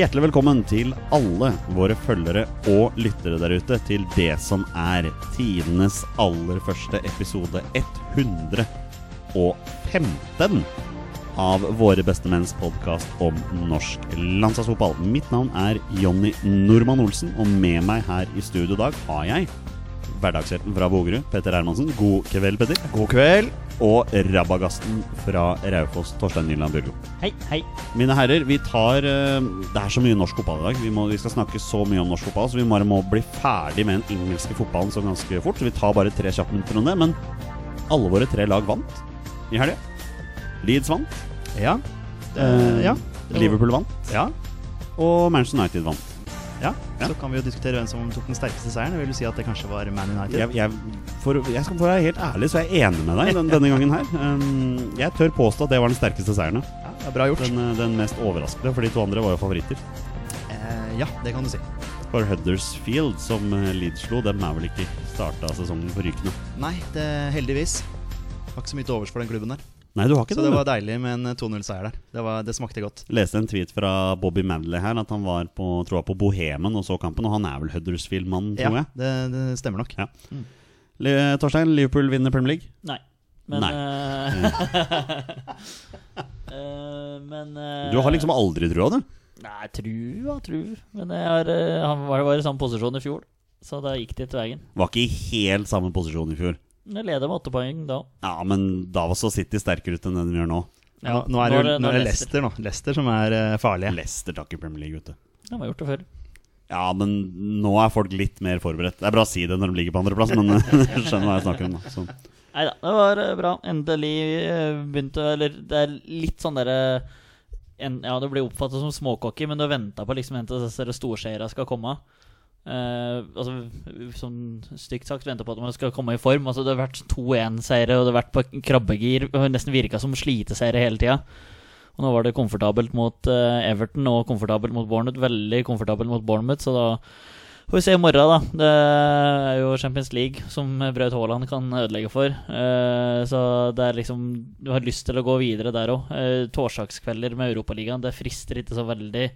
Hjertelig velkommen til alle våre følgere og lyttere der ute til det som er tidenes aller første episode 115 av Våre bestemenns podkast om norsk landslagsfotball. Mitt navn er Jonny Normann Olsen, og med meg her i studio i dag har jeg hverdagshelten fra Bogerud, Petter Hermansen. God kveld, Petter. God kveld. Og rabagasten fra Raufoss, Torstein Nyland Bjørgo. Hei, hei. Mine herrer, vi tar eh, Det er så mye norsk fotball i dag. Vi, må, vi skal snakke så mye om norsk fotball, så vi bare må bli ferdig med den engelske fotballen så ganske fort. Så vi tar bare tre kjappe minutter om det. Men alle våre tre lag vant i helga. Leeds vant. Ja. Eh, ja. Liverpool vant. ja. Og Manchester United vant. Ja. Ja. Så kan vi jo diskutere hvem som tok den sterkeste seieren. Vil du si at det kanskje var Man United. Jeg, jeg, for, jeg skal være helt ærlig, så er jeg enig med deg den, denne gangen her. Um, jeg tør påstå at det var den sterkeste seieren. ja. Ja, bra gjort. Den, eh, den mest overraskende, for de to andre var jo favoritter. Eh, ja, det kan du si. For Huddersfield, som eh, Leeds slo, dem er vel ikke starta sesongen forrykende. Nei, det heldigvis. Har ikke så mye til overs for den klubben der. Nei, du har ikke Så det. det var deilig med en 2-0-seier der. Det, var, det smakte godt. leste en tweet fra Bobby Manley her at han var på, tror jeg, på Bohemen og så kampen. Og han er vel Huddersfield-mann, tror Ja, jeg. det, det stemmer nok. Ja. Le Torstein, Liverpool vinner Premier League. Nei. Men Nei. uh, eh, Men uh, Du har liksom aldri trua, du. Nei, trua, tru. Men jeg har, han var, var i samme posisjon i fjor, så da gikk det til veien. Var ikke i helt samme posisjon i fjor. Jeg leder med åtte poeng da. Ja, men da var så City sterkere ut enn det de gjør nå. nå, nå er det, nå er det Leicester nå. Leicester som er uh, farlige. Leicester tar ikke Premier League, vet du. De har gjort det før. Ja, men nå er folk litt mer forberedt. Det er bra å si det når de ligger på andreplass, men jeg skjønner hva jeg snakker om. da. Så. Nei da, det var eh, bra. Endelig eh, begynte Eller det er litt sånn derre Ja, det blir oppfattet som småcocky, men du har venta på liksom en til disse storseierne skal komme. Eh, altså, sånn stygt sagt venta på at man skal komme i form. Altså, det har vært 2-1-seire, og det har vært på krabbegir. Nesten virka som sliteseiere hele tida. Og nå var det komfortabelt mot uh, Everton og komfortabelt mot Bournemouth. Veldig komfortabelt mot Bournemouth, så da får vi se i morgen, da. Det er jo Champions League som Braut Haaland kan ødelegge for. Uh, så det er liksom Du har lyst til å gå videre der òg. Uh, Torsdagskvelder med Europaligaen, det frister ikke så veldig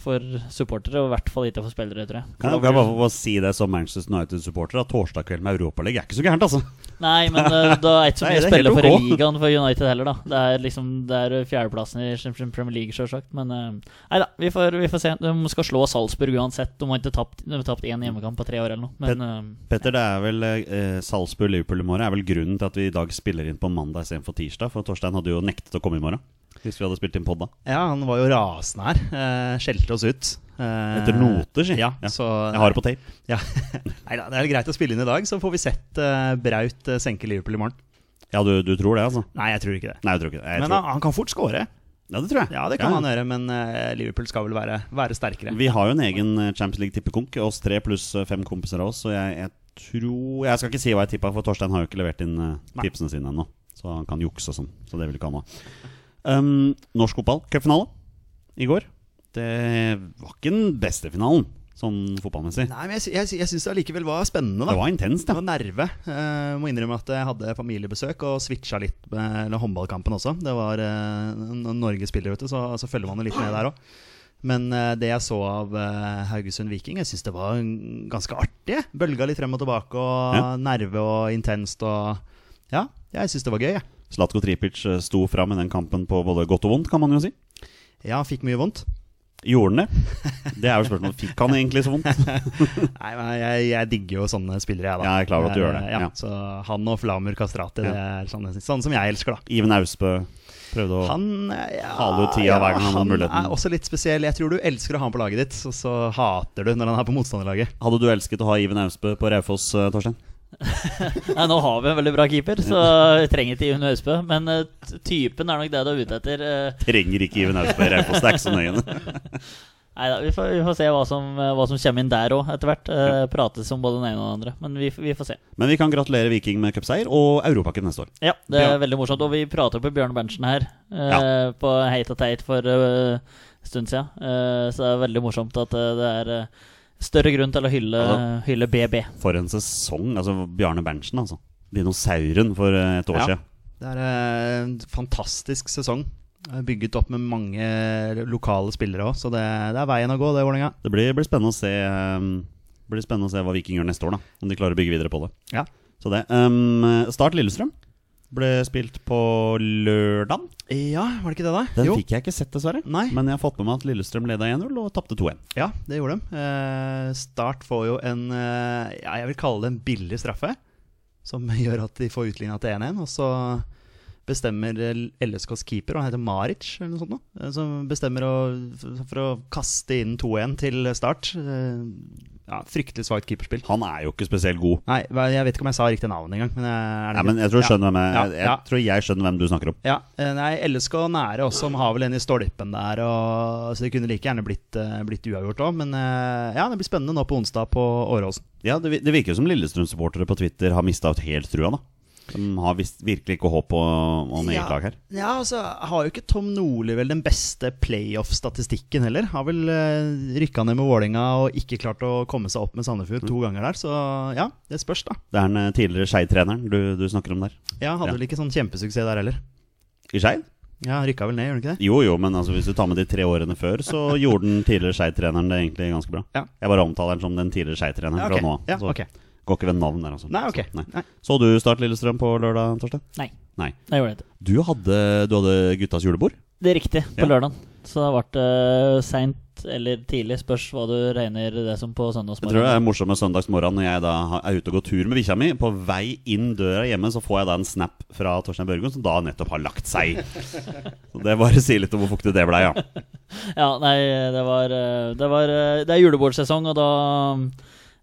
for supportere, og i hvert fall ikke for spillere, tror jeg. Kan ja, jeg bare få si det som Manchester United-supporter? At torsdag kveld med Europaligaen er ikke så gærent, altså. Nei, men uh, da er ikke så mye å spille for i ligaen for United heller, da. Det er liksom Det er fjerdeplassen i Premier League, sjølsagt. Men uh, nei da, vi får, vi får se. De skal slå Salzburg uansett. De har ikke tapt har tapt én hjemmekamp på tre år eller noe. Men uh, Petter, det er vel Salzburg-Liverpool i morgen er vel grunnen til at vi i dag spiller inn på mandag istedenfor tirsdag. For Torstein hadde jo nektet å komme i morgen hvis vi hadde spilt inn pod da. Ja, han var jo rasende her. Eh, Skjelte oss ut. Eh, Etter noter, si. Ja, Ja. så Jeg har det på tape. Ja. Neida, det er greit å spille inn i dag, så får vi sett eh, Braut eh, senke Liverpool i morgen. Ja, du, du tror det, altså? Nei, jeg tror ikke det. Nei, jeg tror ikke det. Jeg Men tror... han, kan fort score. Ja, det tror jeg. Ja, det kan han gjøre, men eh, Liverpool skal vel være, være sterkere. Vi har jo en egen eh, Champions League-tippekonk, oss tre pluss fem kompiser av oss. Så jeg, jeg tror Jeg skal ikke si hva jeg tippa, for Torstein har jo ikke levert inn tipsene sine ennå. Så han kan jukse og sånn. Så det vil ikke han ha. Um, norsk fotball, cupfinale i går. Det var ikke den beste finalen, sånn fotballmessig. Nei, men jeg, jeg, jeg syns det allikevel var spennende. da Det var intenst, Det var nerve. Uh, må innrømme at jeg hadde familiebesøk og switcha litt med eller håndballkampen også. Det var uh, Norge spiller, vet du, så, så følger man jo litt med der òg. Men eh, det jeg så av Haugesund Viking, jeg syns det var ganske artig. Bølga litt frem og tilbake, og Ja. nerve og intenst og Ja, jeg syns det var gøy, jeg. Zlatko Tripic eh, sto fram i den kampen på både godt og vondt, kan man jo si. Ja, fikk mye vondt. Gjorde han det? Det er jo spørsmålet. Fikk han egentlig så vondt? Nei, men jeg, jeg digger jo sånne spillere, jeg, da. Jeg er klar over at du gjør det, Ja, ja. Så han og Flamur Kastrati, det er sånne, sånne som jeg elsker, da. Iven Austbø prøvde å Han ja, Hale ut tida hver gang han hadde muligheten. Han er også litt spesiell. Jeg tror du elsker å ha han på laget ditt, og så hater du når han er på motstanderlaget. Hadde du elsket å ha Iven Austbø på Raufoss, eh, Torstein? Nei, nå har vi en veldig bra keeper, så vi trenger ikke Iven Øysbø. Men uh, typen er nok det du er ute etter. Uh. Trenger ikke Iven Austbø i Raufoss, det er ikke så nøye. Nei da, vi, får- vi får se hva som, eh, hva som kommer inn der òg, etter hvert. Uh, prates om både den ene og den andre. Men vi, vi får se. Men vi kan gratulere Viking med cupseier og Europacup neste år. Ja, det er veldig morsomt. Og vi prater på Bjørn Berntsen her Ja. på Heit og Teit for en stund siden. Så det er veldig morsomt at det er større grunn til å hylle, altså, hylle BB. For en sesong. Altså Bjarne Berntsen, altså. Dinosauren for eh, et år Ja. siden. Det er eh, en fantastisk sesong. er Bygget opp med mange lokale spillere òg, så det, det, er veien å gå, det, Vålerenga. Det blir, blir, spennende å se um, blir spennende å se hva Viking gjør neste år, da om de klarer å bygge videre på det. Ja. Så det. Um, start Lillestrøm ble spilt på lørdag. Ja, var det ikke det, da? Den jo. fikk jeg ikke sett, dessverre. Nei. Men jeg har fått med meg at Lillestrøm leda 1-0 og tapte 2-1. Ja, det gjorde de. Eh, start får jo en eh, ja, jeg vil kalle det en billig straffe. Som gjør at de får utligna til 1-1. Og så bestemmer LSKs keeper, han heter Maric, eller noe sånt, nå, eh, som bestemmer å, for å kaste inn 2-1 til start. Eh, ja, Fryktelig svakt keeperspill. Han er jo ikke spesielt god. Nei, Jeg vet ikke om jeg sa riktig navn engang. Men, ja, men jeg tror, jeg, Ja, jeg, jeg ja. tror jeg skjønner hvem du snakker om. Ja, eh, nei, LSK nære også, har vel en i stolpen der. Og, så det kunne like gjerne blitt, eh, blitt uavgjort òg. Men eh, ja, det blir spennende nå på onsdag på Åråsen. Ja, Det, det virker som Lillestrøm-supportere på Twitter har mista helt trua. da De har visst virkelig ikke håp om, eget ja, lag her. Ja, altså Har jo ikke Tom Nordli vel den beste playoff-statistikken heller. Har vel uh, rykka ned med Vålinga og ikke klart å komme seg opp med Sandefjord to ganger der. Så ja, det spørs, da. Det er den eh, tidligere Skeid-treneren du, du snakker om der. Ja, Hadde Ja. vel ikke sånn kjempesuksess der heller. I Skeid? Ja, Rykka vel ned, gjorde han ikke det? Jo, jo, men altså, hvis du tar med de tre årene før, så gjorde den tidligere Skeid-treneren det egentlig ganske bra. Ja. Jeg bare omtaler den som den tidligere Skeid-treneren Ja, fra nå av. Ja, Så. Går ikke ved navn der, altså. Nei, ok. Så, nei. Nei. Så du Start Lillestrøm på lørdag, Torstein? Nei, Nei. Jeg gjorde det. Du hadde, du hadde guttas julebord? Det er riktig, på Ja. lørdag. Så det ble det seint eller tidlig, spørs hva du regner det som på søndagsmorgen. Jeg tror det er morsomt med søndagsmorgen når jeg da er ute og går tur med bikkja mi. På vei inn døra hjemme så får jeg da en snap fra Torstein Børgen, som da nettopp har lagt seg. Så Det bare sier litt om hvor fuktig det blei, ja. Ja, nei, det var, eh, det var eh, Det er julebordsesong, og da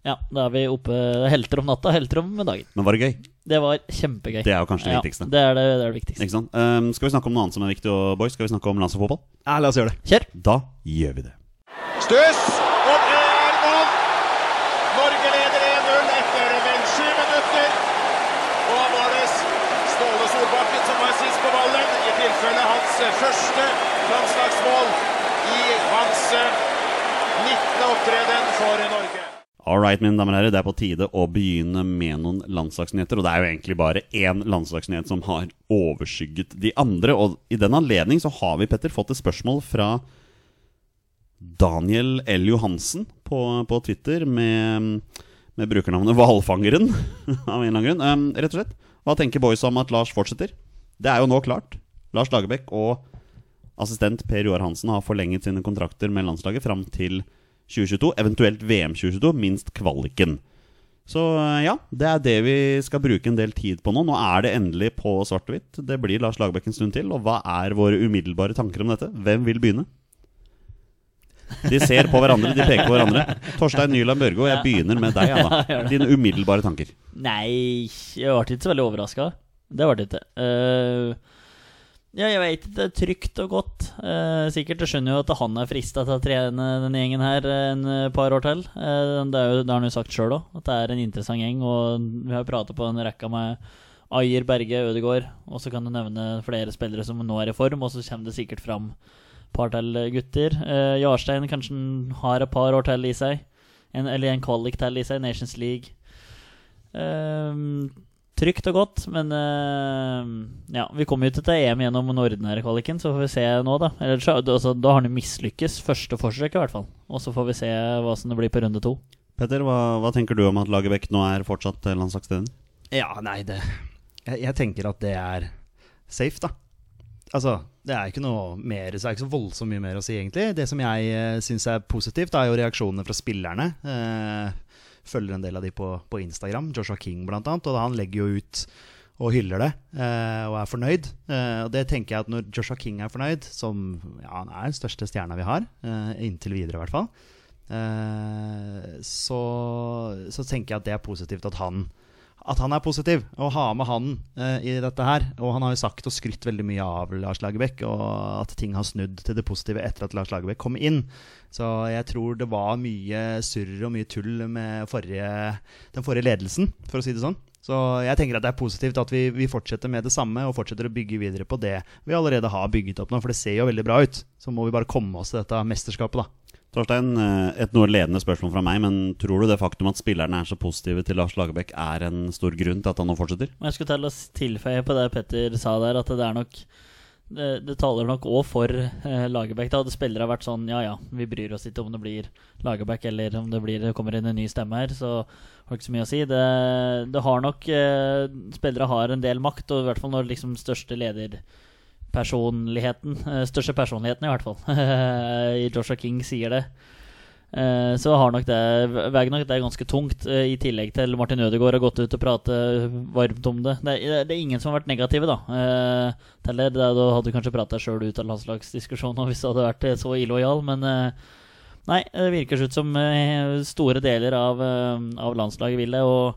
Ja, da er vi oppe helter om natta, helter om dagen. Men var det gøy? Det var kjempegøy. Det er jo kanskje det ja, viktigste. Det er det, det, er det viktigste. Ikke sant? Um, skal vi snakke om noe annet som er viktig, og boys? Skal vi snakke om landslagsfotball? Ja, la oss gjøre det. Kjør! Da gjør vi det. Stuss, og det er mål! Norge leder 1-0 etter vel sju minutter. Og da var det Ståle Solbakken som var sist på ballen, i tilfelle hans første landslagsmål i hans eh, 19. opptreden for Norge. All right, mine damer og herrer, det er på tide å begynne med noen landslagsnyheter. Og det er jo egentlig bare én landslagsnyhet som har overskygget de andre. Og i den anledning så har vi, Petter, fått et spørsmål fra Daniel L. Johansen på, på Twitter med, med brukernavnet Hvalfangeren, av en eller annen grunn. Um, rett og slett, hva tenker boys om at Lars fortsetter? Det er jo nå klart. Lars Lagerbäck og assistent Per Joar Hansen har forlenget sine kontrakter med landslaget fram til 2022, eventuelt VM 2022, minst kvaliken. Så eh, ja, det er det vi skal bruke en del tid på nå. Nå er det endelig på svart og hvitt. Det blir Lars Lagerbäck en stund til. Og hva er våre umiddelbare tanker om dette? Hvem vil begynne? De ser på hverandre, de peker på hverandre. Torstein Nyland Børgo, jeg begynner med deg. Anna. Dine umiddelbare tanker. Nei, jeg ble ikke så veldig overraska. Det ble det ikke. Eh, ja, jeg veit. Det er trygt og godt. Eh, sikkert. Jeg skjønner jo at han er frista til å trene denne gjengen her en eh, par år til. Eh, det, jo, det har han jo sagt sjøl òg, at det er en interessant gjeng. Og vi har prata på en rekke med Ayer, Berge, Ødegaard. Og så kan du nevne flere spillere som nå er i form, og så kommer det sikkert fram et par til gutter. Eh, Jarstein kanskje har et par år til i seg. En, eller en kvalik til i seg. Nations League. Ehm, trygt og godt, men uh, ja, vi kommer jo til EM gjennom den ordinære kvaliken, så får vi se nå, da. Eller, så, altså, da har han jo mislykkes første forsøk, i hvert fall. Og så får vi se hva som det blir på runde to. Petter, hva, hva tenker du om at Lagerbäck nå er fortsatt eh, landslagstrener? Ja, nei, det jeg, jeg tenker at det er safe, da. Altså, det er ikke noe mer Så er ikke så voldsomt mye mer å si, egentlig. Det som jeg uh, syns er positivt, er jo reaksjonene fra spillerne. Eh, følger en del av de på, på Instagram. Joshua King, annet. Og han legger jo ut og hyller det, eh, og er fornøyd. Eh, og det tenker jeg at når Joshua King er fornøyd, som ja, han er den største stjerna vi har, eh, inntil videre i hvert fall, eh, så, så tenker jeg at det er positivt at han at han er positiv, og ha med han eh, i dette her. Og han har jo sagt og skrytt veldig mye av Lars Lagerbäck, og at ting har snudd til det positive etter at Lars Lagerbäck kom inn. Så jeg tror det var mye surr og mye tull med forrige, den forrige ledelsen, for å si det sånn. Så jeg tenker at det er positivt at vi, vi fortsetter med det samme, og fortsetter å bygge videre på det vi allerede har bygget opp nå, for det ser jo veldig bra ut. Så må vi bare komme oss til dette mesterskapet, da. Torstein, eh, et noe ledende spørsmål fra meg, men tror du det faktum at spillerne er så positive til Lars Lagerbäck, er en stor grunn til at han nå fortsetter? Jeg skulle til å tilføye på det Petter sa der, at det er nok det, det taler nok òg for eh, Lagerbäck. Da spillere vært sånn Ja ja, vi bryr oss ikke om det blir Lagerbäck eller om det, blir, det kommer inn en ny stemme her, så har ikke så mye å si. Det, det har nok eh, Spillere har en del makt, og i hvert fall når liksom største lederpersonligheten eh, Største personligheten, i hvert fall, i Joshua King sier det. Eh, så har nok det veier nok det ganske tungt, eh, i tillegg til Martin Ødegaard har gått ut og pratet varmt om det. Det er, det er ingen som har vært negative, da. Til da hadde du kanskje prata sjøl ut av landslagsdiskusjonen hvis du hadde vært så illojal, men Nei, det virker ut som store deler av, av landslaget vil det. Og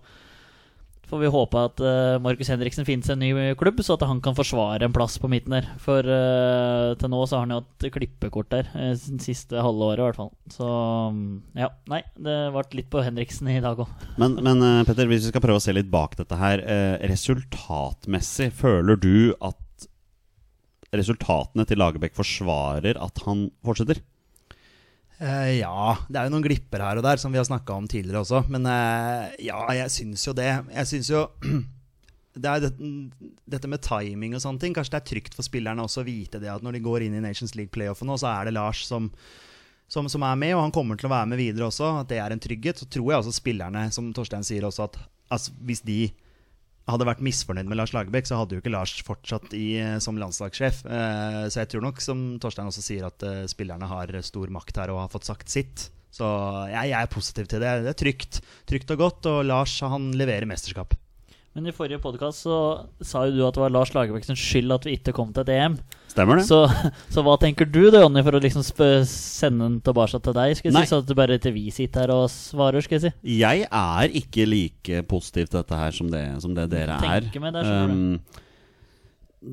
får vi håpe at uh, Markus Henriksen finner seg en ny klubb, så at han kan forsvare en plass på midten der. For uh, til nå så har han jo hatt klippekort der, uh, siste halve året i hvert fall. Så mm, ja, nei, det ble litt på Henriksen i dag òg. Men, men uh, Petter, hvis vi skal prøve å se litt bak dette her. Eh, resultatmessig, føler du at resultatene til Lagerbäck forsvarer at han fortsetter? Eh, ja, det er jo noen glipper her og der, som vi har snakka om tidligere også. Men uh, ja, jeg syns jo det. Jeg syns jo det det, dette med timing og sånne ting. Kanskje det er trygt for spillerne også å vite det at når de går inn i Nations League-playoffen nå, så er det Lars som, som, som, er med, og han kommer til å være med videre også. At det er en trygghet. Så tror jeg også spillerne, som Torstein sier også, at altså, hvis de hadde vært misfornøyd med Lars Lagerbäck, så hadde jo ikke Lars fortsatt i, som landslagssjef. Eh, så jeg tror nok, som Torstein også sier, at eh, spillerne har stor makt her og har fått sagt sitt. Så jeg, jeg er positiv til det. Det er trygt, trygt og godt, og Lars han leverer mesterskap. Men i forrige podkast så sa jo du at det var Lars Lagerbäck sin skyld at vi ikke kom til et EM. Stemmer det? Så, så hva tenker du da, Jonny, for å liksom sende den tilbake til deg? Skal jeg Nei. si, Så at det bare til vi sitter her og svarer, skal jeg si. Jeg er ikke like positiv til dette her som det, som det dere er. Meg det. Um,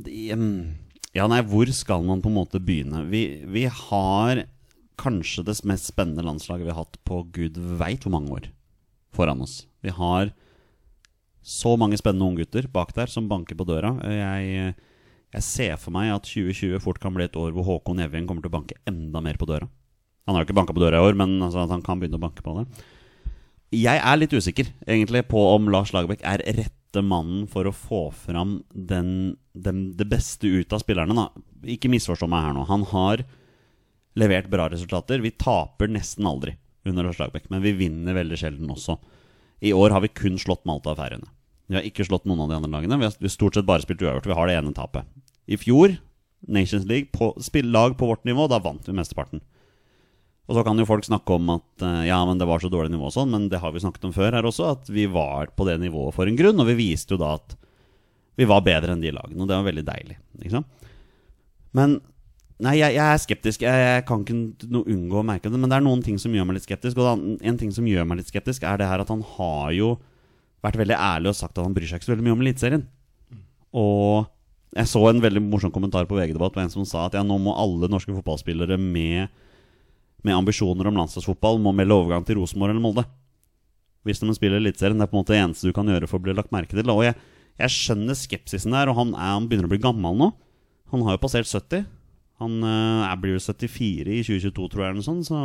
de, um, ja, nei, hvor skal man på en måte begynne? Vi, vi har kanskje det mest spennende landslaget vi har hatt på gud veit hvor mange år foran oss. Vi har så mange spennende unggutter bak der som banker på døra. Jeg, jeg ser for meg at 2020 fort kan bli et år hvor Håkon Evjen kommer til å banke enda mer på døra. Han har jo ikke banka på døra i år, men altså han kan begynne å banke på det. Jeg er litt usikker egentlig på om Lars Lagerbäck er rette mannen for å få fram den, den, det beste ut av spillerne. Da. Ikke misforstå meg her nå. Han har levert bra resultater. Vi taper nesten aldri under Lars Lagerbäck, men vi vinner veldig sjelden også. I år har vi kun slått Malta og Færøyene. Vi har ikke slått noen av de andre lagene. Vi har stort sett bare spilt uavgjort. Vi har det ene tapet. I fjor, Nations League, på, spillelag på vårt nivå, da vant vi mesteparten. Og så kan jo folk snakke om at eh, ja, men det var så dårlig nivå og sånn, men det har vi snakket om før her også, at vi var på det nivået for en grunn, og vi viste jo da at vi var bedre enn de lagene, og det var veldig deilig. Ikke sant? Men Nei, jeg, jeg er skeptisk. Jeg, jeg kan ikke no, unngå å merke det. Men det er noen ting som gjør meg litt skeptisk. Og en ting som gjør meg litt skeptisk, er det her at han har jo vært veldig ærlig og sagt at han bryr seg ikke så veldig mye om Eliteserien. Og jeg så en veldig morsom kommentar på VG-debatt med en som sa at ja, nå må alle norske fotballspillere med, med ambisjoner om landslagsfotball må melde overgang til Rosenborg eller Molde. Hvis de spiller Eliteserien. Det er på en måte det eneste du kan gjøre for å bli lagt merke til. Og jeg, jeg skjønner skepsisen der, og han, er, han begynner å bli gammel nå. Han har jo passert 70. Han er blir jo 74 i 2022, tror jeg, eller noe sånt, så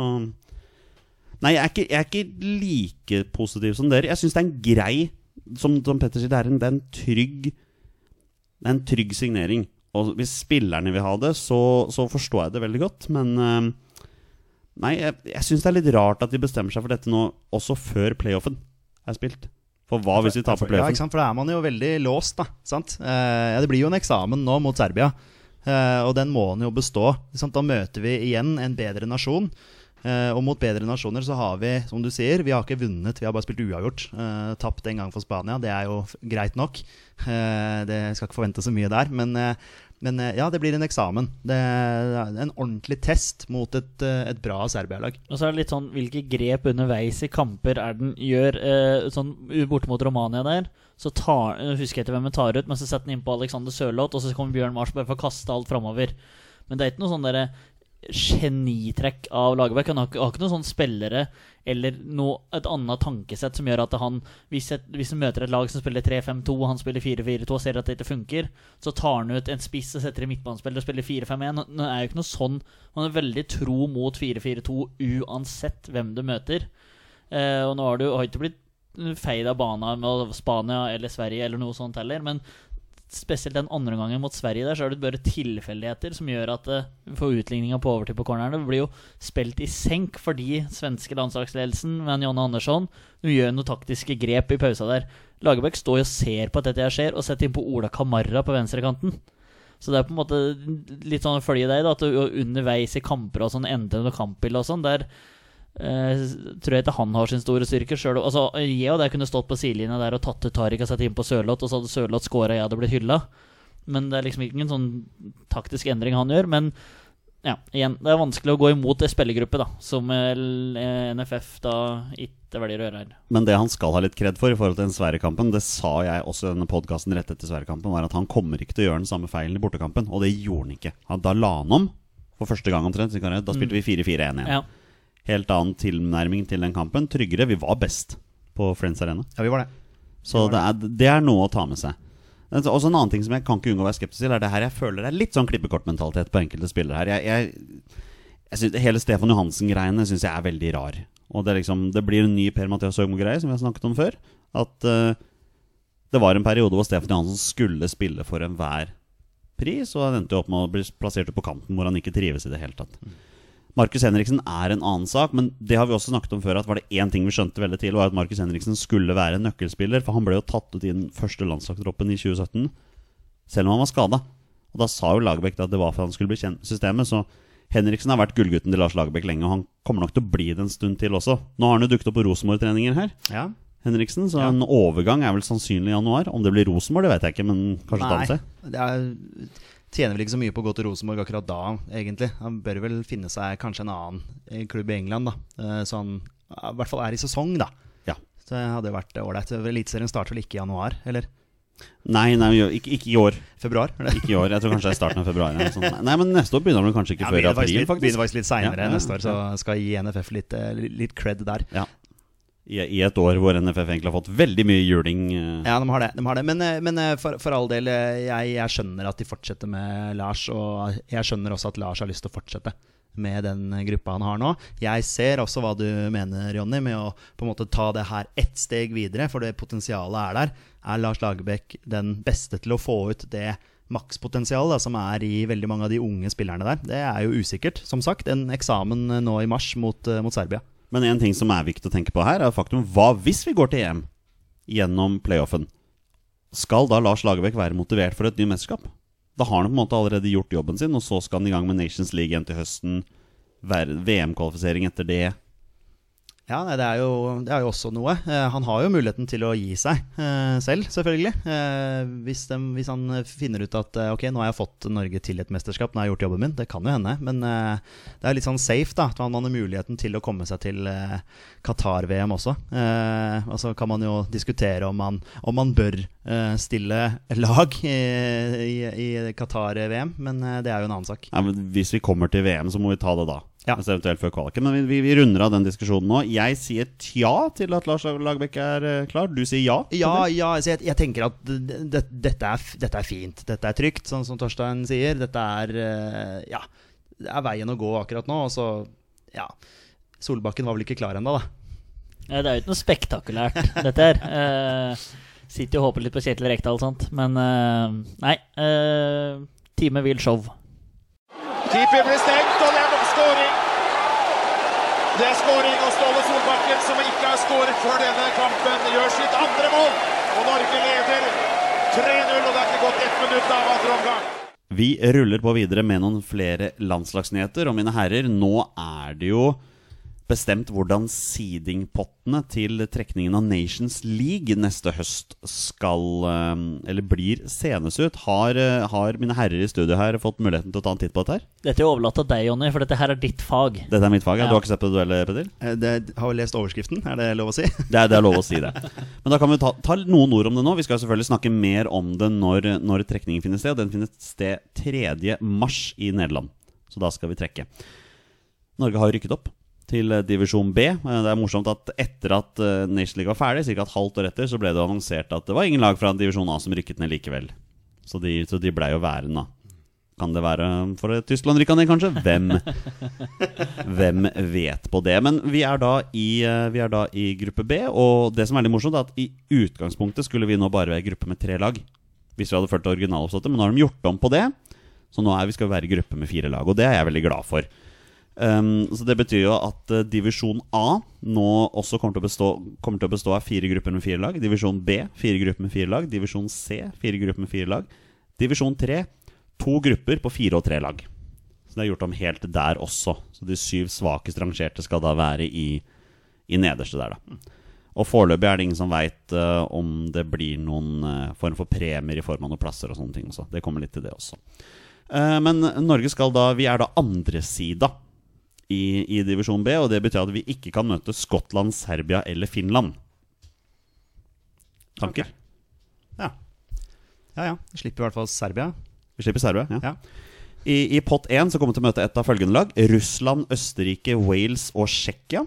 Nei, jeg er ikke, jeg er ikke like positiv som dere. Jeg syns det er en grei Som, som Petter sier, det er en, det er en trygg Det er en trygg signering. Og hvis spillerne vil ha det, så, så forstår jeg det veldig godt, men eh, Nei, jeg, jeg syns det er litt rart at de bestemmer seg for dette nå, også før playoffen er spilt. For hva hvis vi taper Ja, playoffen? ikke sant? For da er man jo veldig låst, da. Sant? Eh, ja, det blir jo en eksamen nå mot Serbia, eh, og den må han jo bestå. Sant? Da møter vi igjen en bedre nasjon. Eh, og mot bedre nasjoner så har vi, som du sier, vi har ikke vunnet, vi har bare spilt uavgjort. Eh, tapt en gang for Spania, det er jo greit nok. Eh, det skal ikke forvente så mye der. Men, men ja, det blir en eksamen. Det er en ordentlig test mot et, et bra Serbia-lag. Og så er det litt sånn hvilke grep underveis i kamper er den gjør sånn borte mot Romania der. Så tar, husker jeg ikke hvem han tar ut, men så setter den inn på Alexander Sørloth, og så kommer Bjørn Mars bare for å kaste alt framover. Men det er ikke noe sånn derre genitrekk av Lagerbäck. Han har ikke, har ikke noen sånne spillere eller noe, et annet tankesett som gjør at han hvis, et, hvis han møter et lag som spiller 3-5-2, og han spiller 4-4-2 og ser at det ikke funker, så tar han ut en spiss og setter i midtbanespiller og spiller 4-5-1. Det er jo ikke noe sånn Han er veldig tro mot 4-4-2 uansett hvem du møter. Eh, og nå har du har ikke blitt feid av bana med Spania eller Sverige eller noe sånt heller, men spesielt den andre gangen mot Sverige der, så er det bare tilfeldigheter som gjør at for vi utligninga på overtid på cornerne. Blir jo spilt i senk fordi svenske landslagsledelsen med Jonne Andersson de gjør noen taktiske grep i pausa der. Lagerbäck står jo og ser på at dette her skjer, og setter inn på Ola Kamara på venstrekanten. Så det er på en måte litt sånn å følge deg, da, at du underveis i kamper og sånn endrer noe kampbilde og sånn. Der eh, tror jeg ikke han har sin store styrke sjøl. Altså, jeg og jeg kunne stått på sidelinja der og tatt ut Tariq og satt inn på Sørloth, og så hadde Sørloth scora, jeg hadde blitt hylla. Men det er liksom ikke en sånn taktisk endring han gjør. Men ja, igjen, det er vanskelig å gå imot ei spillergruppe, da, som eh, NFF da ikke velger å gjøre her. Men det han skal ha litt kred for i forhold til den Sverige-kampen, det sa jeg også i denne podkasten rett etter Sverige-kampen, var at han kommer ikke til å gjøre den samme feilen i bortekampen. Og det gjorde han ikke. Han, da la han om for første gang omtrent. Da spilte vi 4-4-1 igjen. Ja. Helt annen tilnærming til den kampen. Tryggere. Vi var best på Friends Arena. Ja, vi var det. Så det er, det er noe å ta med seg. Men så- Også en annen ting som jeg kan ikke unngå å være skeptisk til, er det her jeg føler det er litt sånn klippekortmentalitet på enkelte spillere her. Jeg, jeg, jeg synes, hele Stefan Johansen-greiene syns jeg er veldig rar. Og det, liksom, det blir en ny Per-Mathias Høgmo-greie, som vi har snakket om før. At uh, det var en periode hvor Stefan Johansen skulle spille for enhver pris, og han endte jo opp med å bli plassert på kanten hvor han ikke trives i det hele tatt. Markus Henriksen er en annen sak, men det har vi også snakket om før. At var det én ting vi skjønte veldig tidlig, var at Markus Henriksen skulle være en nøkkelspiller. For han ble jo tatt ut i den første landslagstroppen i 2017, selv om han var skada. Og da sa jo Lagerbäck at det var for han skulle bli kjent med systemet. Så Henriksen har vært gullgutten til Lars Lagerbäck lenge, og han kommer nok til å bli det en stund til også. Nå har han jo dukket opp på Rosenborg-treninger her, Ja. Henriksen, så en overgang er vel sannsynlig i januar. Om det blir Rosenborg, det vet jeg ikke, men kanskje Nei, danse. Er, tjener vel ikke så mye på å gå til Rosenborg akkurat da, egentlig. Han bør vel finne seg kanskje en annen eh, klubb i England, da. Eh, Så han i hvert fall er i sesong, da. Ja. Så det hadde vært ålreit. Eliteserien starter vel ikke i januar, eller Nei, nei ikke, ikke i år. februar? Ikke i år. Jeg tror kanskje det er starten av februar. Sånn. Nei, men neste år begynner han kanskje ikke Ja, før i begynner faktisk april, litt, faktisk. begynner faktisk litt seinere Ja, ja, neste år, så skal jeg gi NFF litt, eh, litt cred der. I, I et år hvor NFF egentlig har fått veldig mye juling. eh, Ja, de har det. De har det. Men, eh, men eh, for, for all del, jeg, jeg skjønner at de fortsetter med Lars, og jeg skjønner også at Lars har lyst til å fortsette med den gruppa han har nå. Jeg ser også hva du mener, Jonny, med å på en måte ta det her ett steg videre, for det potensialet er der. Er Lars Lagerbäck den beste til å få ut det makspotensialet som er i veldig mange av de unge spillerne der? Det er jo usikkert. Som sagt, en eksamen nå i mars mot, mot Serbia. Men en ting som er viktig å tenke på her, er faktum hva hvis vi går til EM gjennom playoffen? Skal da Lars Lagerbäck være motivert for et nytt mesterskap? Da har han på en måte allerede gjort jobben sin, og så skal han i gang med Nations League igjen til høsten. VM-kvalifisering etter det. Ja, nei, det er, jo, det er jo også noe. Eh, han har jo muligheten til å gi seg eh, selv, selvfølgelig. Eh, hvis, de, hvis han finner ut at eh, ok, nå har jeg fått Norge til et mesterskap, nå har jeg gjort jobben min. Det kan jo hende. Men eh, det er litt sånn safe, da. At man har muligheten til å komme seg til eh, Qatar-VM også. Og så kan man jo diskutere om man, om man bør stille lag i, i, i Qatar-VM, men det er jo en annen sak. Ja, men hvis vi kommer til VM, så må vi ta det da. Ja. Altså eventuelt før kvaliken. Men vi, vi, vi runder av den diskusjonen nå. Jeg sier tja til at Lars Lagerbäck er eh, klar. Du sier ja? Ja, ja altså jeg, jeg tenker at det, det, dette, er, dette er fint. Dette er trygt, sånn som Torstein sier. Dette er eh, Ja, det er veien å gå akkurat nå. Og så, ja Solbakken var vel ikke klar ennå, da. Ja, det er jo ikke noe spektakulært, dette her. Uh, sitter jo og håper litt på Kjetil Rekdal og sånt, men uh, nei. Uh, time vil show. Keeper blir stengt, og det er skåring. Det er skåring, og Ståle Solbakken, som ikke har skåret før denne kampen, gjør sitt andre mål. Og Norge leder 3-0, og det er ikke gått ett minutt av andre omgang. Vi ruller på videre med noen flere landslagsnyheter. Og mine herrer, nå er det jo bestemt hvordan seedingpottene til trekningen av Nations League neste høst skal eh, Eller blir senes ut. Har, eh, har mine herrer i studio her fått muligheten til å ta en titt på dette her? Dette er overlatt til deg, Jonny, for dette her er ditt fag. Dette er mitt fag. Ja. Ja. Du har ikke sett på duellet, Petter? Eh, Det, har vi lest overskriften? Er det lov å si? Det er, det er lov å si det. Men da kan vi ta, ta noen ord om det nå. Vi skal selvfølgelig snakke mer om det når, når trekningen finner sted. Den finner sted 3. mars i Nederland. Så da skal vi trekke. Norge har rykket opp til eh, divisjon B. Eh, Det er morsomt at etter at eh, Nation League var ferdig, ca. et halvt år etter, så ble det annonsert at det var ingen lag fra divisjon A som rykket ned likevel. Så de, så de blei jo værende, da. Kan det være for Tyskland rykka ned, kanskje? Hvem, hvem vet på det? Men vi er, da i, vi er da i gruppe B, og det som er litt morsomt, er at i utgangspunktet skulle vi nå bare være i gruppe med tre lag. hvis vi hadde fulgt originaloppsettet. Men nå har de gjort om på det, så nå er vi skal være i gruppe med fire lag. Og det er jeg veldig glad for. Um, så Det betyr jo at uh, divisjon A nå også kommer til, bestå, kommer til å bestå av fire grupper med fire lag. Divisjon B fire grupper med fire lag. Divisjon C fire grupper med fire lag. Divisjon 3 to grupper på fire og tre lag. Så det er gjort om helt der også. Så de syv svakest rangerte skal da være i, i nederste der, da. Og foreløpig er det ingen som veit om det blir noen uh, form for premier i form av noen plasser og sånne ting. også. det kommer litt til det også. Uh, men Norge skal da Vi er da andresida i, i divisjon B, og det betyr at vi ikke kan møte Skottland, Serbia eller Finland. Tanker? Ja. ja ja. Vi slipper i hvert fall Serbia. Vi slipper Serbia, ja. Ja. I, I pott 1 så kommer vi til å møte et av følgende lag. Russland, Østerrike, Wales og Tsjekkia.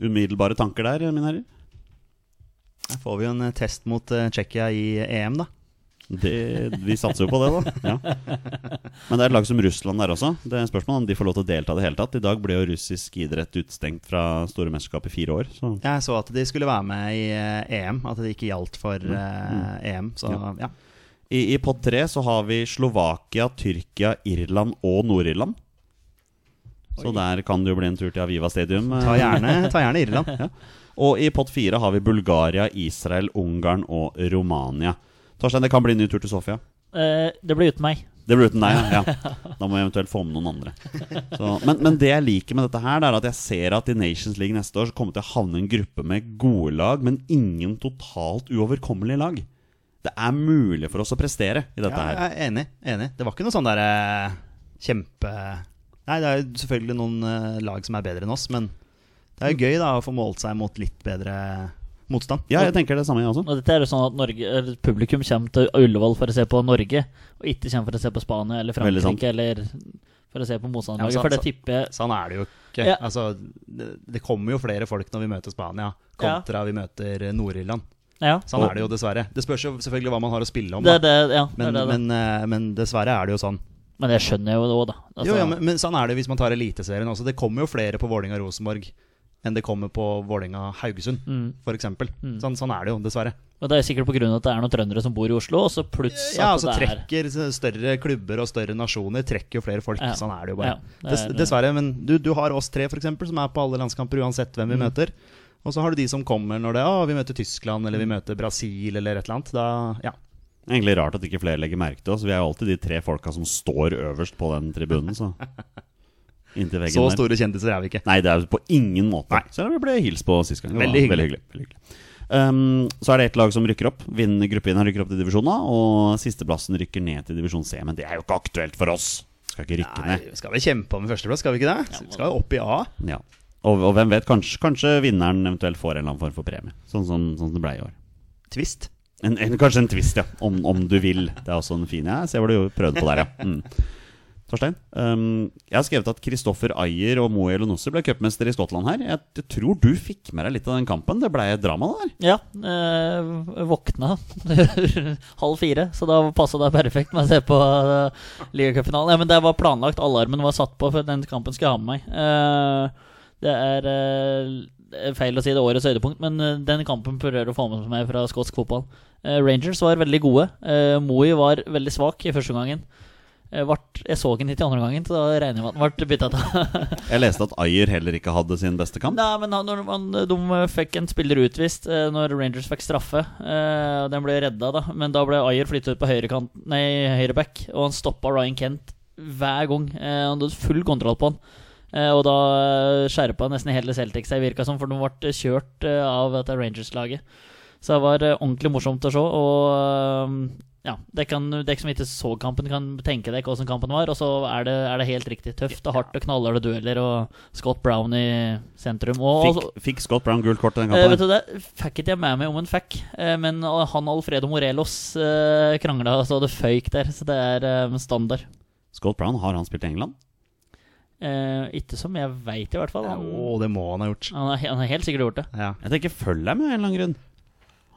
Umiddelbare tanker der, mine herrer? Her får vi jo en eh, test mot uh, Tsjekkia i EM, da. Det, vi satser jo på det, da. Ja. Men det er et lag som Russland der også. Det er spørsmål om de får lov til å delta i det hele tatt. I dag ble jo russisk idrett utstengt fra store mesterskap i fire år. Så Jeg så at de skulle være med i eh, EM, at det ikke gjaldt for eh, EM. Så Ja. ja. I, i pott tre så har vi Slovakia, Tyrkia, Irland og Nord-Irland. Så der kan det jo bli en tur til Aviva Stadium. Ta gjerne, ta gjerne Irland. Ja. Og i pott fire har vi Bulgaria, Israel, Ungarn og Romania. Torstein, det kan bli en ny tur til Sofia. Eh, det blir uten meg. Det blir uten deg, ja. ja. Da må vi eventuelt få med noen andre. Så, men, men det jeg liker med dette her, det er at jeg ser at i Nations League neste år så kommer til å havne en gruppe med gode lag, men ingen totalt uoverkommelige lag. Det er mulig for oss å prestere i dette Ja, her. jeg er enig. enig. Det var ikke noe sånn derre kjempe Nei, det er jo selvfølgelig noen eh, lag som er bedre enn oss, men det er jo gøy da å få målt seg mot litt bedre motstand. Ja, jeg tenker det samme, jeg også. Og dette er jo sånn at Norge, publikum kommer til Ullevål for å se på Norge, og ikke kommer for å se på Spania eller. Frankrike eller for å se på Ja, motstanderlaget. Ja, for det tipper jeg Sånn er det jo ikke. Ja. Altså, det, det kommer jo flere folk når vi møter Spania, kontra vi møter Nord-Irland. Ja, Sånn er det jo dessverre. Det spørs jo selvfølgelig hva man har å spille om. det Da. det, ja, Men, det, men, eh, men dessverre er det jo sånn. Men det skjønner jeg jo òg, da. Altså, jo, ja, men, men sånn er det hvis man tar Eliteserien også. Det kommer jo flere på Vålinga-Rosenborg enn det kommer på Vålinga-Haugesund, Mm. for eksempel. Sånn, sånn er det jo, dessverre. Og det er sikkert av at det er noen trøndere som bor i Oslo, og så plutselig Ja, så altså er trekker større klubber og større nasjoner trekker jo flere folk. Ja. Sånn er det jo bare. Ja, det er- dessverre. Men du, du har oss tre, for eksempel, som er på alle landskamper uansett hvem vi Mm. møter. Og så har du de som kommer når det Å, vi møter Tyskland, eller vi møter Brasil, eller et eller annet. Da, ja. Egentlig rart at ikke flere legger merke til oss. Vi er jo alltid de tre folka som står øverst på den tribunen, så Inntil veggen Så der. store kjendiser er vi ikke. Nei, det er på ingen måte. Nei. Selv om vi ble hilst på sist gang. Veldig hyggelig. Veldig hyggelig. Veldig hyggelig. Um, så er det ett lag som rykker opp. Vinner Gruppevinneren rykker opp til divisjon A, og sisteplassen rykker ned til divisjon C. Men det er jo ikke aktuelt for oss. Skal ikke rykke Nei, ned. vi skal vel kjempe om førsteplass, skal vi ikke det? Vi skal jo opp i A. Ja. Og, og hvem vet, kanskje, kanskje vinneren eventuelt får en eller annen form for premie. Sånn som sånn sånn det ble i år. Twist. En, en, kanskje en twist, ja. Om, om du vil. Det er også en fin Ja, Se ser hva du prøvde på der, ja. Mm. Torstein, um, jeg har skrevet at Kristoffer Ayer og Moe Elonossi ble cupmester i Skottland her. Jeg, jeg tror du fikk med deg litt av den kampen. Det ble drama der. Ja, Øh, våkna halv fire, så da passa det perfekt med å se på uh, ligacupfinalen. Ja, men det var planlagt, alarmen var satt på for den kampen skulle jeg ha med meg. Uh, det er er feil å si det årets høydepunkt, men den kampen prøver å få med meg fra skotsk fotball. Rangers var veldig gode. Moey var veldig svak i første gangen. Eh, jeg så den hit i andre gangen, så da regner jeg med at den ble bytta ut. Jeg leste at Ayer heller ikke hadde sin beste kamp. Nei, men når man, de fikk en spiller utvist eh, når Rangers fikk straffe. Eh, den ble redda, da. Men da ble Ayer flyttet ut på høyrekant, nei, høyreback, og han stoppa Ryan Kent hver gang. Eh, han hadde full kontroll på han. Eh, og da eh, skjerpa nesten hele Celtic seg, virka som, for de ble kjørt eh, av Rangers-laget. Så det var eh, ordentlig morsomt å se. Og eh, ja, det kan, dere som ikke så kampen, kan tenke dere hvordan kampen var. Og så er det, er det helt riktig tøft og hardt og knallharde dueller og Scott Brown i sentrum. Og, Fikk, fikk Scott Brown gult kort i den Uh, vet du det, Fikk ikke jeg med meg om en fikk, Uh, men han han Alfredo Morelos uh, krangla så det føyk der. Så det er eh, standard. Scott Brown, har han spilt i England? Uh, ikke som jeg veit, i hvert fall. Å, det må han ha gjort. han, har, han har helt sikkert gjort det. Ja. Jeg tenker følg deg med av en eller annen grunn.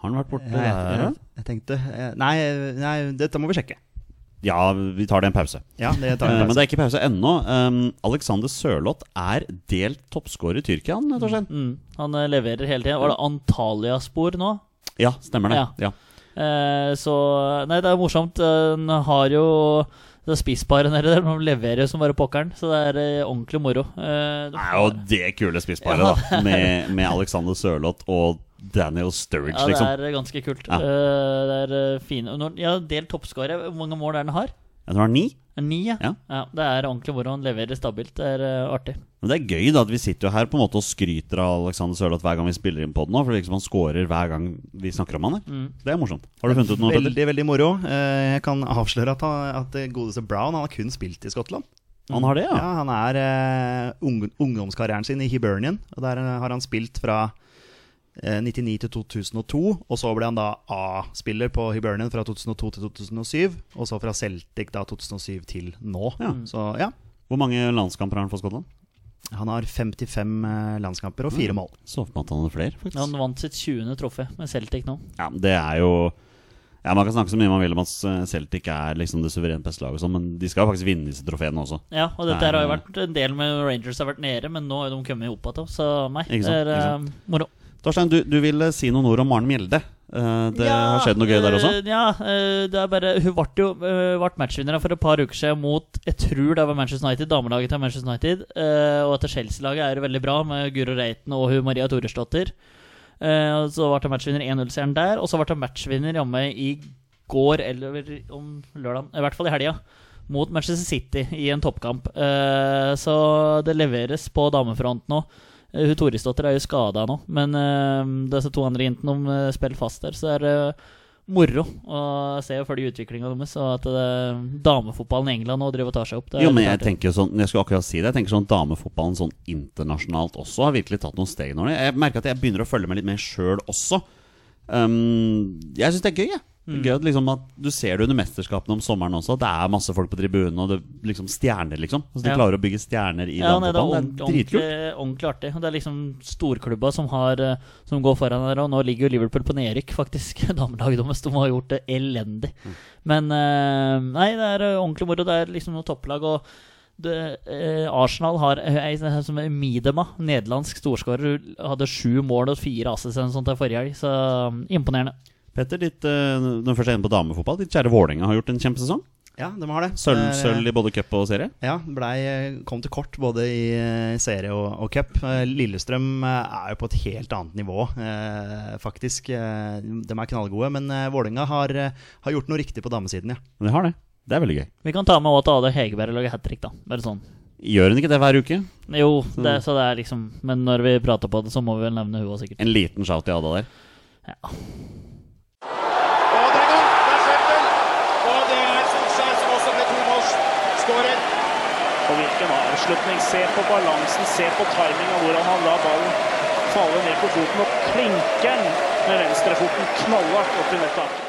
Har han vært borte Jeg, der? jeg, jeg tenkte eh, Nei, nei, dette må vi sjekke. Ja, vi tar det en pause. Ja, det tar en pause. men det er ikke pause ennå. Um, Alexander Sørloth er delt toppskårer i Tyrkia, han, Torstein. Mm, han eh, leverer hele tida. Var det Antalya-spor nå? Ja, stemmer det. Ja. Ja. Uh, så Nei, det er morsomt. Han har jo det er spissparet nede der. De leverer som bare pokkeren. Så det er eh, ordentlig moro. Eh, Det er jo det kule spissparet, da. Med, med Alexander Sørloth og Daniel Sturridge, ja, det liksom. er ganske kult. Ja. Eh, det er eh, fine når, Ja, del toppskårer. Hvor mange mål er det han har? Jeg tror det er ni. Ni, ja. Ja. Det er ordentlig hvor Han leverer stabilt. Det er uh, artig. Men det er gøy da at vi sitter jo her på en måte og skryter av Alexander Sørloth hver gang vi spiller inn på den. For det virker han scorer hver gang vi snakker om han. Mm. Det er morsomt. Har du funnet ut noe? Petter? Veldig, veldig moro. Eh, Jeg kan avsløre at, han, at godeste Brown Han har kun spilt i Skottland. Han har det, ja? Ja, Han er uh, ung, ungdomskarrieren sin i Hibernian. Og Der har han spilt fra 99 til 2002. Og så ble han da A-spiller på Hibernian fra 2002 til 2007. Og så fra Celtic da 2007 til nå. Ja. Så ja. Hvor mange landskamper har han for Skottland? Han har 55 eh, landskamper og fire mål. Så for meg at han hadde flere, faktisk. Han vant sitt 20. trofé med Celtic nå. Ja, det er jo ja, Man kan snakke så mye man vil om at eh, Celtic er liksom det suverent beste laget, sånn, men de skal jo faktisk vinne disse trofeene også. Ja, og dette her har jo vært en del med Rangers har vært nede, men nå har de kommet opp igjen. Så nei, det er eh, moro. Torstein, du, du ville si noen ord om Maren Mjelde. Det det har skjedd noe gøy der også? eh, Ja, eh, det er bare Hun ble jo ble matchvinner for et par uker siden mot Jeg tror det var Manchester United, damelaget til Manchester United. eh, og etter Chelsea-laget er veldig bra, med Guro Reiten og hun Maria Toresdottir. Eh, så ble hun matchvinner 1-0-seieren der, og så ble hun matchvinner jamme i går, eller om lørdag, i hvert fall i helga. Mot Manchester City i en toppkamp. Eh, så det leveres på damefronten nå. Eh, Hun Torisdotter er jo skada nå, men eh, disse to andre jentene de eh, spiller fast der. Så er det moro å se og følge utviklinga deres. Og at damefotballen i England nå driver og tar seg opp. Det Jo, men jeg tenker sånn Jeg skulle akkurat si det. Jeg tenker sånn Damefotballen sånn internasjonalt også har virkelig tatt noen steg nå. Jeg merker at jeg begynner å følge med litt mer sjøl også. Um, jeg syns det er gøy, jeg. Er Mm. Gøy at, liksom, at Du ser det under mesterskapene om sommeren også. Det er masse folk på tribunen, og det liksom stjerner, liksom. Altså, de Ja. klarer å bygge stjerner i Ja, nei, det er. Det er dritkult. ordentlig, ordentlig artig. Det er liksom storklubba som, har, eh, som går foran der, og nå ligger jo Liverpool på nedrykk, faktisk. Damelaget deres. De har gjort det elendig. Mm. Men eh, nei, det er eh, ordentlig moro. Det er liksom noe topplag. og det, eh, Arsenal har En ei som er Midema, nederlandsk storskårer. Hadde sju mål og fire assists eller sånt forrige helg, så mm, imponerende. Petter, ditt, eh, først er inne på damefotball, ditt kjære Vålerenga har gjort en kjempesesong. Ja, de har det. Sølv, er, sølv i både cup og serie. Ja, blei, kom til kort både i eh, serie og, og cup. Eh, Lillestrøm eh, er jo på et helt annet nivå, eh, faktisk. Eh, De er knallgode, men eh, Vålerenga har, eh, har gjort noe riktig på damesiden, ja. De har det. Det er veldig gøy. Vi kan ta med at Ade Hegerberg lager hat trick, da. Bare sånn. Gjør hun ikke det hver uke? Jo, det, så det er liksom Men når vi prater på det, så må vi vel nevne hun òg, sikkert. En liten shout til Ada der. Ja. Og det er gang! Det er Schäffel! Og det er Solskjær som også ble tomålsskårer. Og hvilken avslutning. Se på balansen, se på timingen, hvordan han lar ballen falle ned på foten og klinker den med venstrefoten knallhardt opp i nettet.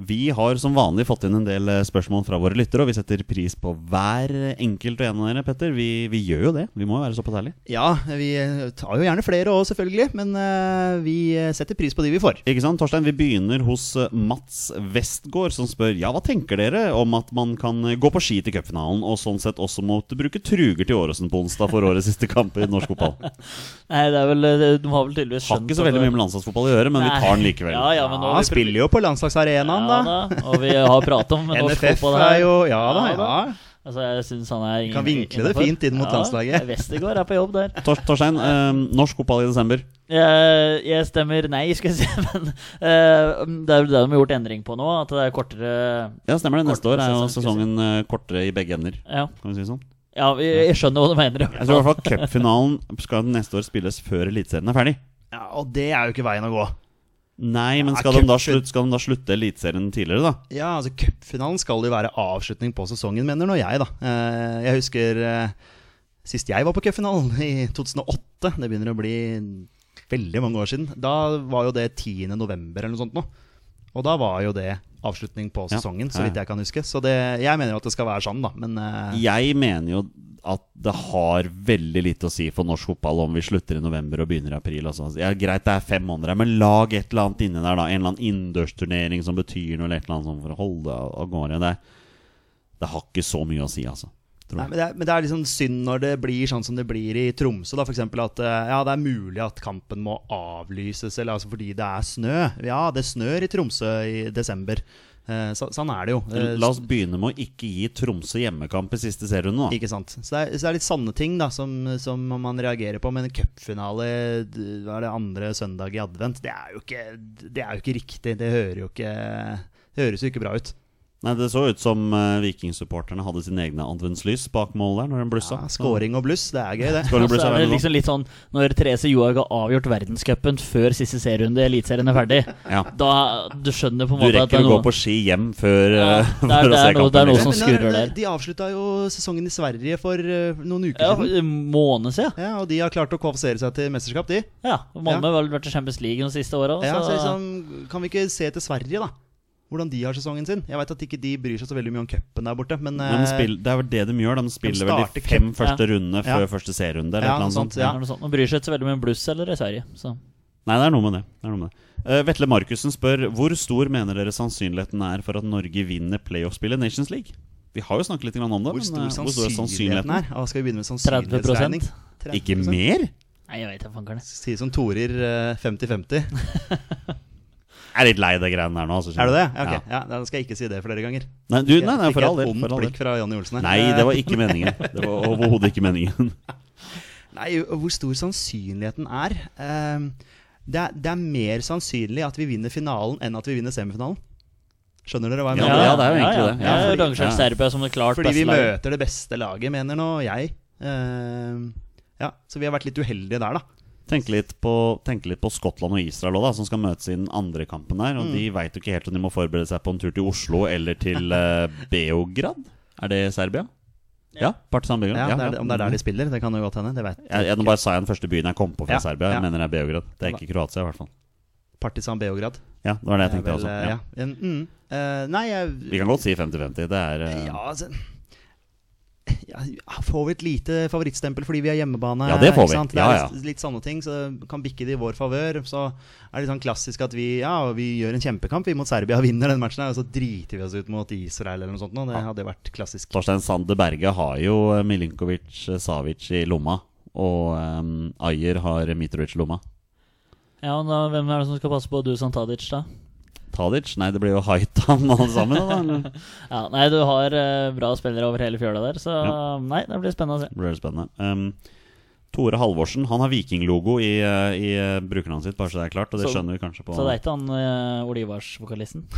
Vi har som vanlig fått inn en del eh, spørsmål fra våre lyttere, og vi setter pris på hver enkelt og en av dere, Petter. Vi, vi gjør jo det. Vi må jo være såpass ærlige. Ja, vi eh, tar jo gjerne flere òg, selvfølgelig, men uh, vi setter pris på de vi får. Ikke sant, Torstein? Vi begynner hos Mats Westgård, som spør Ja, hva tenker dere om at man kan gå på ski til cupfinalen, og sånn sett også måtte bruke truger til Åråsen på onsdag for årets siste kamp i norsk fotball? Nei, det er vel De har vel tydeligvis skjønt Har ikke så veldig mye med landslagsfotball å gjøre, men vi tar den likevel. Ja, ja, men nå Ja, vi spiller jo på landslagsarenaen, ja, da. Og vi har pratet om norsk NFF fotball er jo Ja da, Ja, ja. Altså, jeg synes han er Kan vinkle det fint inn mot landslaget. Westergård er på jobb der. Tor Torstein, eh, norsk fotball i desember. Jeg, jeg stemmer nei, skal jeg si. Men eh, det er jo det de har gjort endring på nå. At det er kortere Ja, stemmer det. Neste år er jo sesongen si. kortere i begge ender. Ja, Kan vi si sånn? ja vi- jeg skjønner hva du mener. Jeg tror i hvert fall cupfinalen skal neste år spilles før Eliteserien er ferdig. ja. Og det er jo ikke veien å gå. Nei, men Ja, skal, de da slutte, skal de da slutte Eliteserien tidligere, da? Ja, altså Cupfinalen skal jo være avslutning på sesongen, mener nå jeg, da. Eh, Jeg husker eh, sist jeg var på cupfinalen, i 2008. Det begynner å bli veldig mange år siden. Da var jo det 10. november eller noe sånt nå. Og da var jo det avslutning på sesongen, ja, så vidt jeg kan huske. Så det, jeg mener jo at det skal være sånn, da. Men uh... Jeg mener jo at det har veldig lite å si for norsk fotball om vi slutter i november og begynner i april. Altså. Ja, greit, det er fem måneder, her, men lag et eller annet inni der, da. En eller annen innendørsturnering som betyr noe, eller et eller annet sånt for å holde det av gårde. Det, det har ikke så mye å si, altså. Nei, men, det er, men det er liksom synd når det blir sånn som det blir i Tromsø. da For eksempel at eh, ja, det er mulig at kampen må avlyses eller, altså fordi det er snø. Ja, det snør i Tromsø i desember. Eh, så, sånn er det jo. Eh, La oss begynne med å ikke gi Tromsø hjemmekamp i siste serierunde. Ikke sant. Så det, er, så det er litt sanne ting da som, som man reagerer på. Men en cupfinale er det andre søndag i advent, det er jo ikke, det er jo ikke riktig. Det hører jo ikke Det høres jo ikke bra ut. Nei, Det så ut som uh, vikingsupporterne hadde sine egne adventslys bak målet der når de blussa. Ja, Skåring og bluss, det er gøy, det. Skåring og bluss er er det veldig liksom litt sånn Når Therese Johaug har avgjort verdenscupen før siste serierunde i Eliteserien er ferdig, Ja. da Du skjønner på en måte at det er noe Du rekker er å gå på ski hjem før Ja, uh, det er- å det se er noe- kampen. det er noe som skurrer der. De avslutta jo sesongen i Sverige for uh, noen uker Ja, siden. måned siden. Ja, Og de har klart å kvalifisere seg til mesterskap, de. Ja, Malmö har vel vært i Champions League de siste åra. Ja, så liksom, kan vi ikke se til Sverige, da? Hvordan de har sesongen sin. Jeg vet at ikke de bryr seg så veldig mye om cupen der borte, men Men de eh, spill- det er vel det de gjør. De spiller vel de fem cup, første ja. rundene Ja. før første serierunde. Eller Ja, noe sånt. sånt, ja. Ja. Man bryr seg ikke så veldig mye om bluss eller i Sverige. Så. Nei, det er noe med det. det, er noe med det. Uh, Vetle Markussen spør hvor stor mener dere sannsynligheten er for at Norge vinner playoff-spillet Nations League? Vi har jo snakket litt om det. hvor men, stor er sannsynligheten er? Ja, skal vi begynne med 30 sannsynlighetsregning? 30%? Ikke mer? Nei, jeg vet ikke, fankeren. Sier som Torir eh, 50-50. Jeg er litt lei de greiene der nå. Altså, Er du det? Ja, Ja. Ja, Da skal jeg ikke si det flere ganger. Nei, du, nei, nei, for all del. Ikke et vondt blikk fra Jonny Olsen her. Nei, Eh, det var ikke meningen. Det var overhodet ikke meningen. Nei, hvor stor sannsynligheten er eh, det, er det er mer sannsynlig at vi vinner finalen enn at vi vinner semifinalen. Skjønner dere hva jeg mener? ja, det er jo egentlig det. Ja, Jeg fordi- ja. Serbia som det klart Fordi vi møter det beste laget, mener nå jeg. Uh, ja, Så vi har vært litt uheldige der, da. Tenke litt, på, tenke litt på Skottland og Israel også, da, som skal møtes i den andre kampen der. Og Mm. De veit jo ikke helt om de må forberede seg på en tur til Oslo eller til uh, Beograd. Er det Serbia? Ja. Partisan Beograd. Ja, det er, Om det er der de spiller, det kan jo godt hende. Det vet jeg, jeg, Nå bare sa jeg den første byen jeg kom på fra Ja, Serbia. Jeg ja. mener det er Beograd. Det er ikke Kroatia, i hvert fall. Partisan Beograd. Ja, det var det jeg tenkte vel, også. eh, Ja. ja. Mm, uh, nei, jeg Vi kan godt si 50-50. Det er uh, Ja, altså ja, Får vi et lite favorittstempel fordi vi har hjemmebane? Ja, det får vi. Det Ja, er ja. litt, litt sånne ting, så det kan bikke det i vår favør. Så er det sånn klassisk at vi Ja, vi gjør en kjempekamp vi mot Serbia og vinner den matchen, og så driter vi oss ut mot Israel eller noe sånt. nå. Det hadde vært klassisk. Torstein Sande Berge har jo eh, Milinkovic eh, Savic i lomma. Og um, Ayer har Mitrovic i lomma. Ja, og da, Hvem er det som skal passe på Dusan Tadic, da? Tadic? Nei, det blir jo Haitan alle sammen. Da? Ja, Nei, du har uh, bra spillere over hele fjøla der, så Ja. nei, det blir spennende å se. Det blir spennende. Um, Tore Halvorsen han har vikinglogo i, uh, i uh, brukernavnet sitt, bare så det er klart. Og det Så- skjønner vi kanskje på Så det er ikke han Olivars-vokalisten?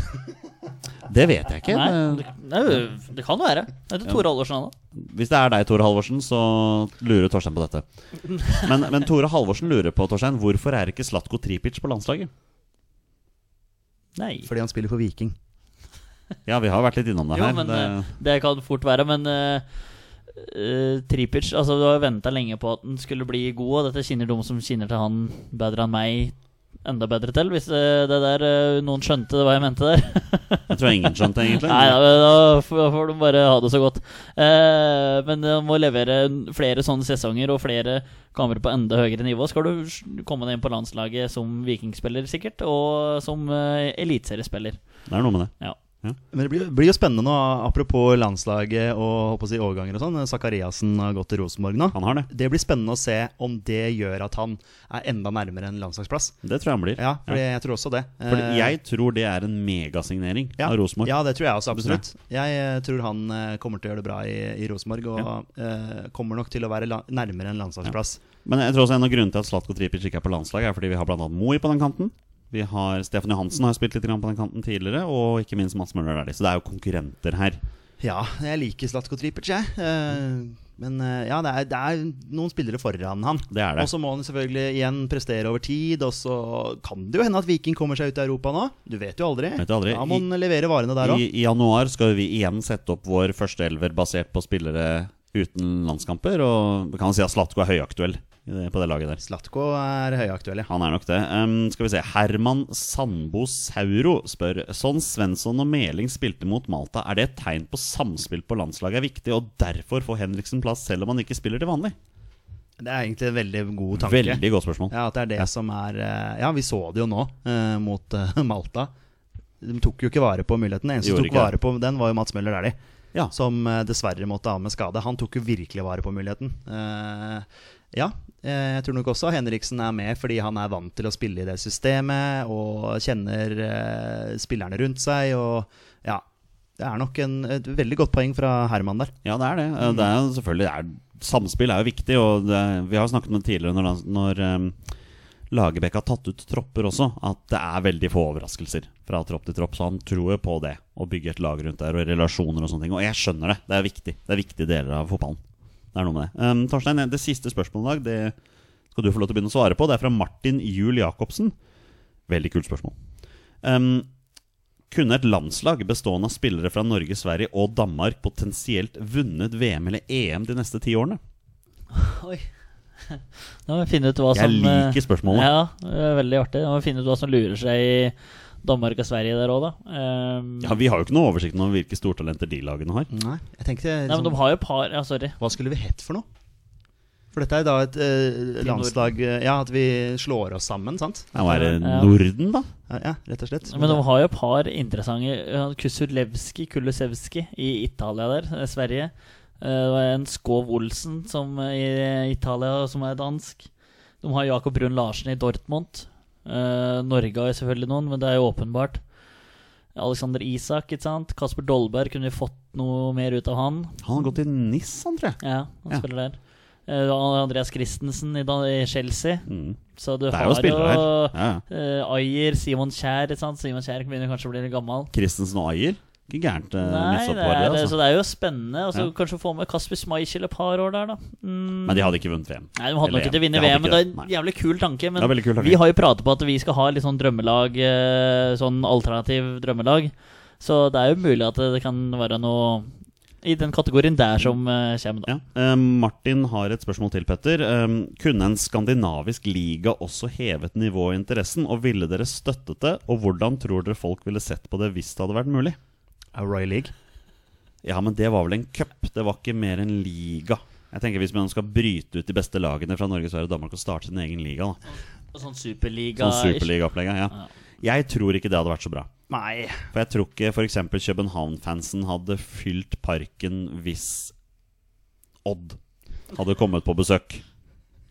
Det vet jeg ikke. Nei, Det- det, det kan være. Det heter Tore Halvorsen, han da. Hvis det er deg, Tore Halvorsen, så lurer Torstein på dette. Men, men Tore Halvorsen lurer på Torstein, hvorfor er ikke Slatko Tripic på landslaget? Nei. Fordi han spiller for Viking. Ja, vi har vært litt innom det Jo, her. men det, eh, det kan fort være. Men uh, Tripic Altså, du har venta lenge på at han skulle bli god, og dette kjenner de som kjenner til han bedre enn meg, enda bedre til. Hvis eh, det der eh, noen skjønte hva jeg mente der. jeg tror ingen skjønte egentlig. Nei, ja, da får de bare ha det så godt. Eh, men du må levere flere sånne sesonger og flere kamper på enda høyere nivå. Skal du komme deg inn på landslaget som vikingspiller, sikkert, og som uh, eliteseriespiller. Det er noe med det. Ja. Men det blir, blir jo spennende nå, apropos landslaget og håper å si, overganger og sånn. Zakariassen har gått til Rosenborg nå. Han har det. Det blir spennende å se om det gjør at han er enda nærmere en landslagsplass. Det tror jeg han blir. Ja, for jeg tror også det. Fordi Eh, jeg tror det er en megasignering ja, av Rosenborg. Ja, det tror jeg også absolutt. Jeg eh, tror han eh, kommer til å gjøre det bra i, i Rosenborg, og Ja. eh, kommer nok til å være nærmere en landslagsplass. Men jeg tror også en av grunnene til at Slatko Tripic ikke er på landslaget, er fordi vi har annet Moi på den kanten. Vi har Stefan Johansen har spilt litt på den kanten tidligere, og ikke minst Mats Møller Dæhlie. Så det er jo konkurrenter her. Ja, jeg liker Slatko Tripic, jeg. Eh, men eh, ja, det er, det er noen spillere foran han. Det er det. Og så må han selvfølgelig igjen prestere over tid, og så kan det jo hende at Viking kommer seg ut i Europa nå. Du vet jo aldri. Vet aldri. Da må han levere varene der I, òg. I januar skal vi igjen sette opp vår første elver basert på spillere uten landskamper, og vi kan si at Slatko er høyaktuell i på det laget der. Slatko er høyaktuell, ja. Han er nok det. Um, skal vi se Herman Sandbo Sauro spør Sånn Svensson og Meling spilte mot Malta, er det et tegn på samspill på landslaget er viktig, og derfor får Henriksen plass selv om han ikke spiller til vanlig? Det er egentlig en veldig god tanke. Veldig godt spørsmål. Ja, at det er det som er eh, Ja, vi så det jo nå uh, mot uh, Malta. De tok jo ikke vare på muligheten. Den eneste som tok vare på den, var jo Mats Møller Dæhlie. Ja. som dessverre måtte av med skade. Han tok jo virkelig vare på muligheten. Ja, jeg tror nok også Henriksen er med fordi han er vant til å spille i det systemet og kjenner eh, spillerne rundt seg. Og ja, det er nok en, et veldig godt poeng fra Herman der. Ja, det er det. Eh, Det er selvfølgelig er, Samspill er jo viktig, og det, vi har snakket om det tidligere når, når Lagerbäck har tatt ut tropper også, at det er veldig få overraskelser fra tropp til tropp. Så han tror jo på det, å bygge et lag rundt der og relasjoner og sånne ting. Og jeg skjønner det. Det er viktig. Det er viktige deler av fotballen. Det er noe med det. Um, Torstein, det siste spørsmålet i dag, det skal du få lov til å begynne å svare på. Det er fra Martin Juel Jacobsen. Veldig kult spørsmål. Um, kunne et landslag bestående av spillere fra Norge, Sverige og Danmark potensielt vunnet VM eller EM de neste ti årene? Oi. Da må vi finne ut hva Jeg som Jeg liker spørsmålet. Ja, veldig artig. Da må vi finne ut hva som lurer seg i Danmark og Sverige der òg, da. Um, Ja, Vi har jo ikke noe oversikt over hvilke stortalenter de lagene har. Nei, jeg tenkte Nei, men de liksom, har jo par Ja, sorry. Hva skulle vi hett for noe? For dette er da et eh, landslag eh, Ja, at vi slår oss sammen, sant? Ja, Hva er det Norden, da? Ja, ja rett og slett. Men de har jo et par interessante Kusulevski, Kulusevski i Italia der, eh, Sverige. Eh, Det var en Skov Olsen som er i Italia, som er dansk. De har Jakob Brun Larsen i Dortmund. Eh, Norge har selvfølgelig noen, men det er jo åpenbart. Alexander Isak, ikke sant. Kasper Dolberg, kunne vi fått noe mer ut av han? Han har gått til NIS, han, tror jeg. Ja, han Ja. spiller der. Uh, Andreas Christensen i, i Chelsea. Mm. Så du Det har jo spillere her. Ja, Ayer, Simon Kjær. Simon Kjær begynner kanskje å bli litt gammel. Christensen og Ayer. Ikke gærent uh, Nei, det er, det, så altså. det er jo spennende. Altså, Ja. Kanskje få med Kasper Schmeichel et par år der, da. Mm. Men de hadde ikke vunnet VM. Nei, de hadde nok ikke vunnet VM, men det er en jævlig kul tanke. Men kul tanke. vi har jo pratet på at vi skal ha litt sånn drømmelag, eh, sånn alternativ drømmelag. Så det er jo mulig at det det kan være noe i den kategorien der som uh, kommer, da. Ja. Uh, Martin har et spørsmål til, Petter. Uh, kunne en skandinavisk liga også hevet nivået i interessen, og ville dere støttet det? Og hvordan tror dere folk ville sett på det hvis det hadde vært mulig? Royal League. Ja, men det var vel en cup. Det var ikke mer en liga. Jeg tenker Hvis man skal bryte ut de beste lagene fra Norge, Sverige og Danmark og starte sin egen liga, da. Og Sånn superliga Sånn superligaopplegget, ja. Ja. Jeg tror ikke det hadde vært så bra. Nei. For jeg tror ikke f.eks. København-fansen hadde fylt parken hvis Odd hadde kommet på besøk.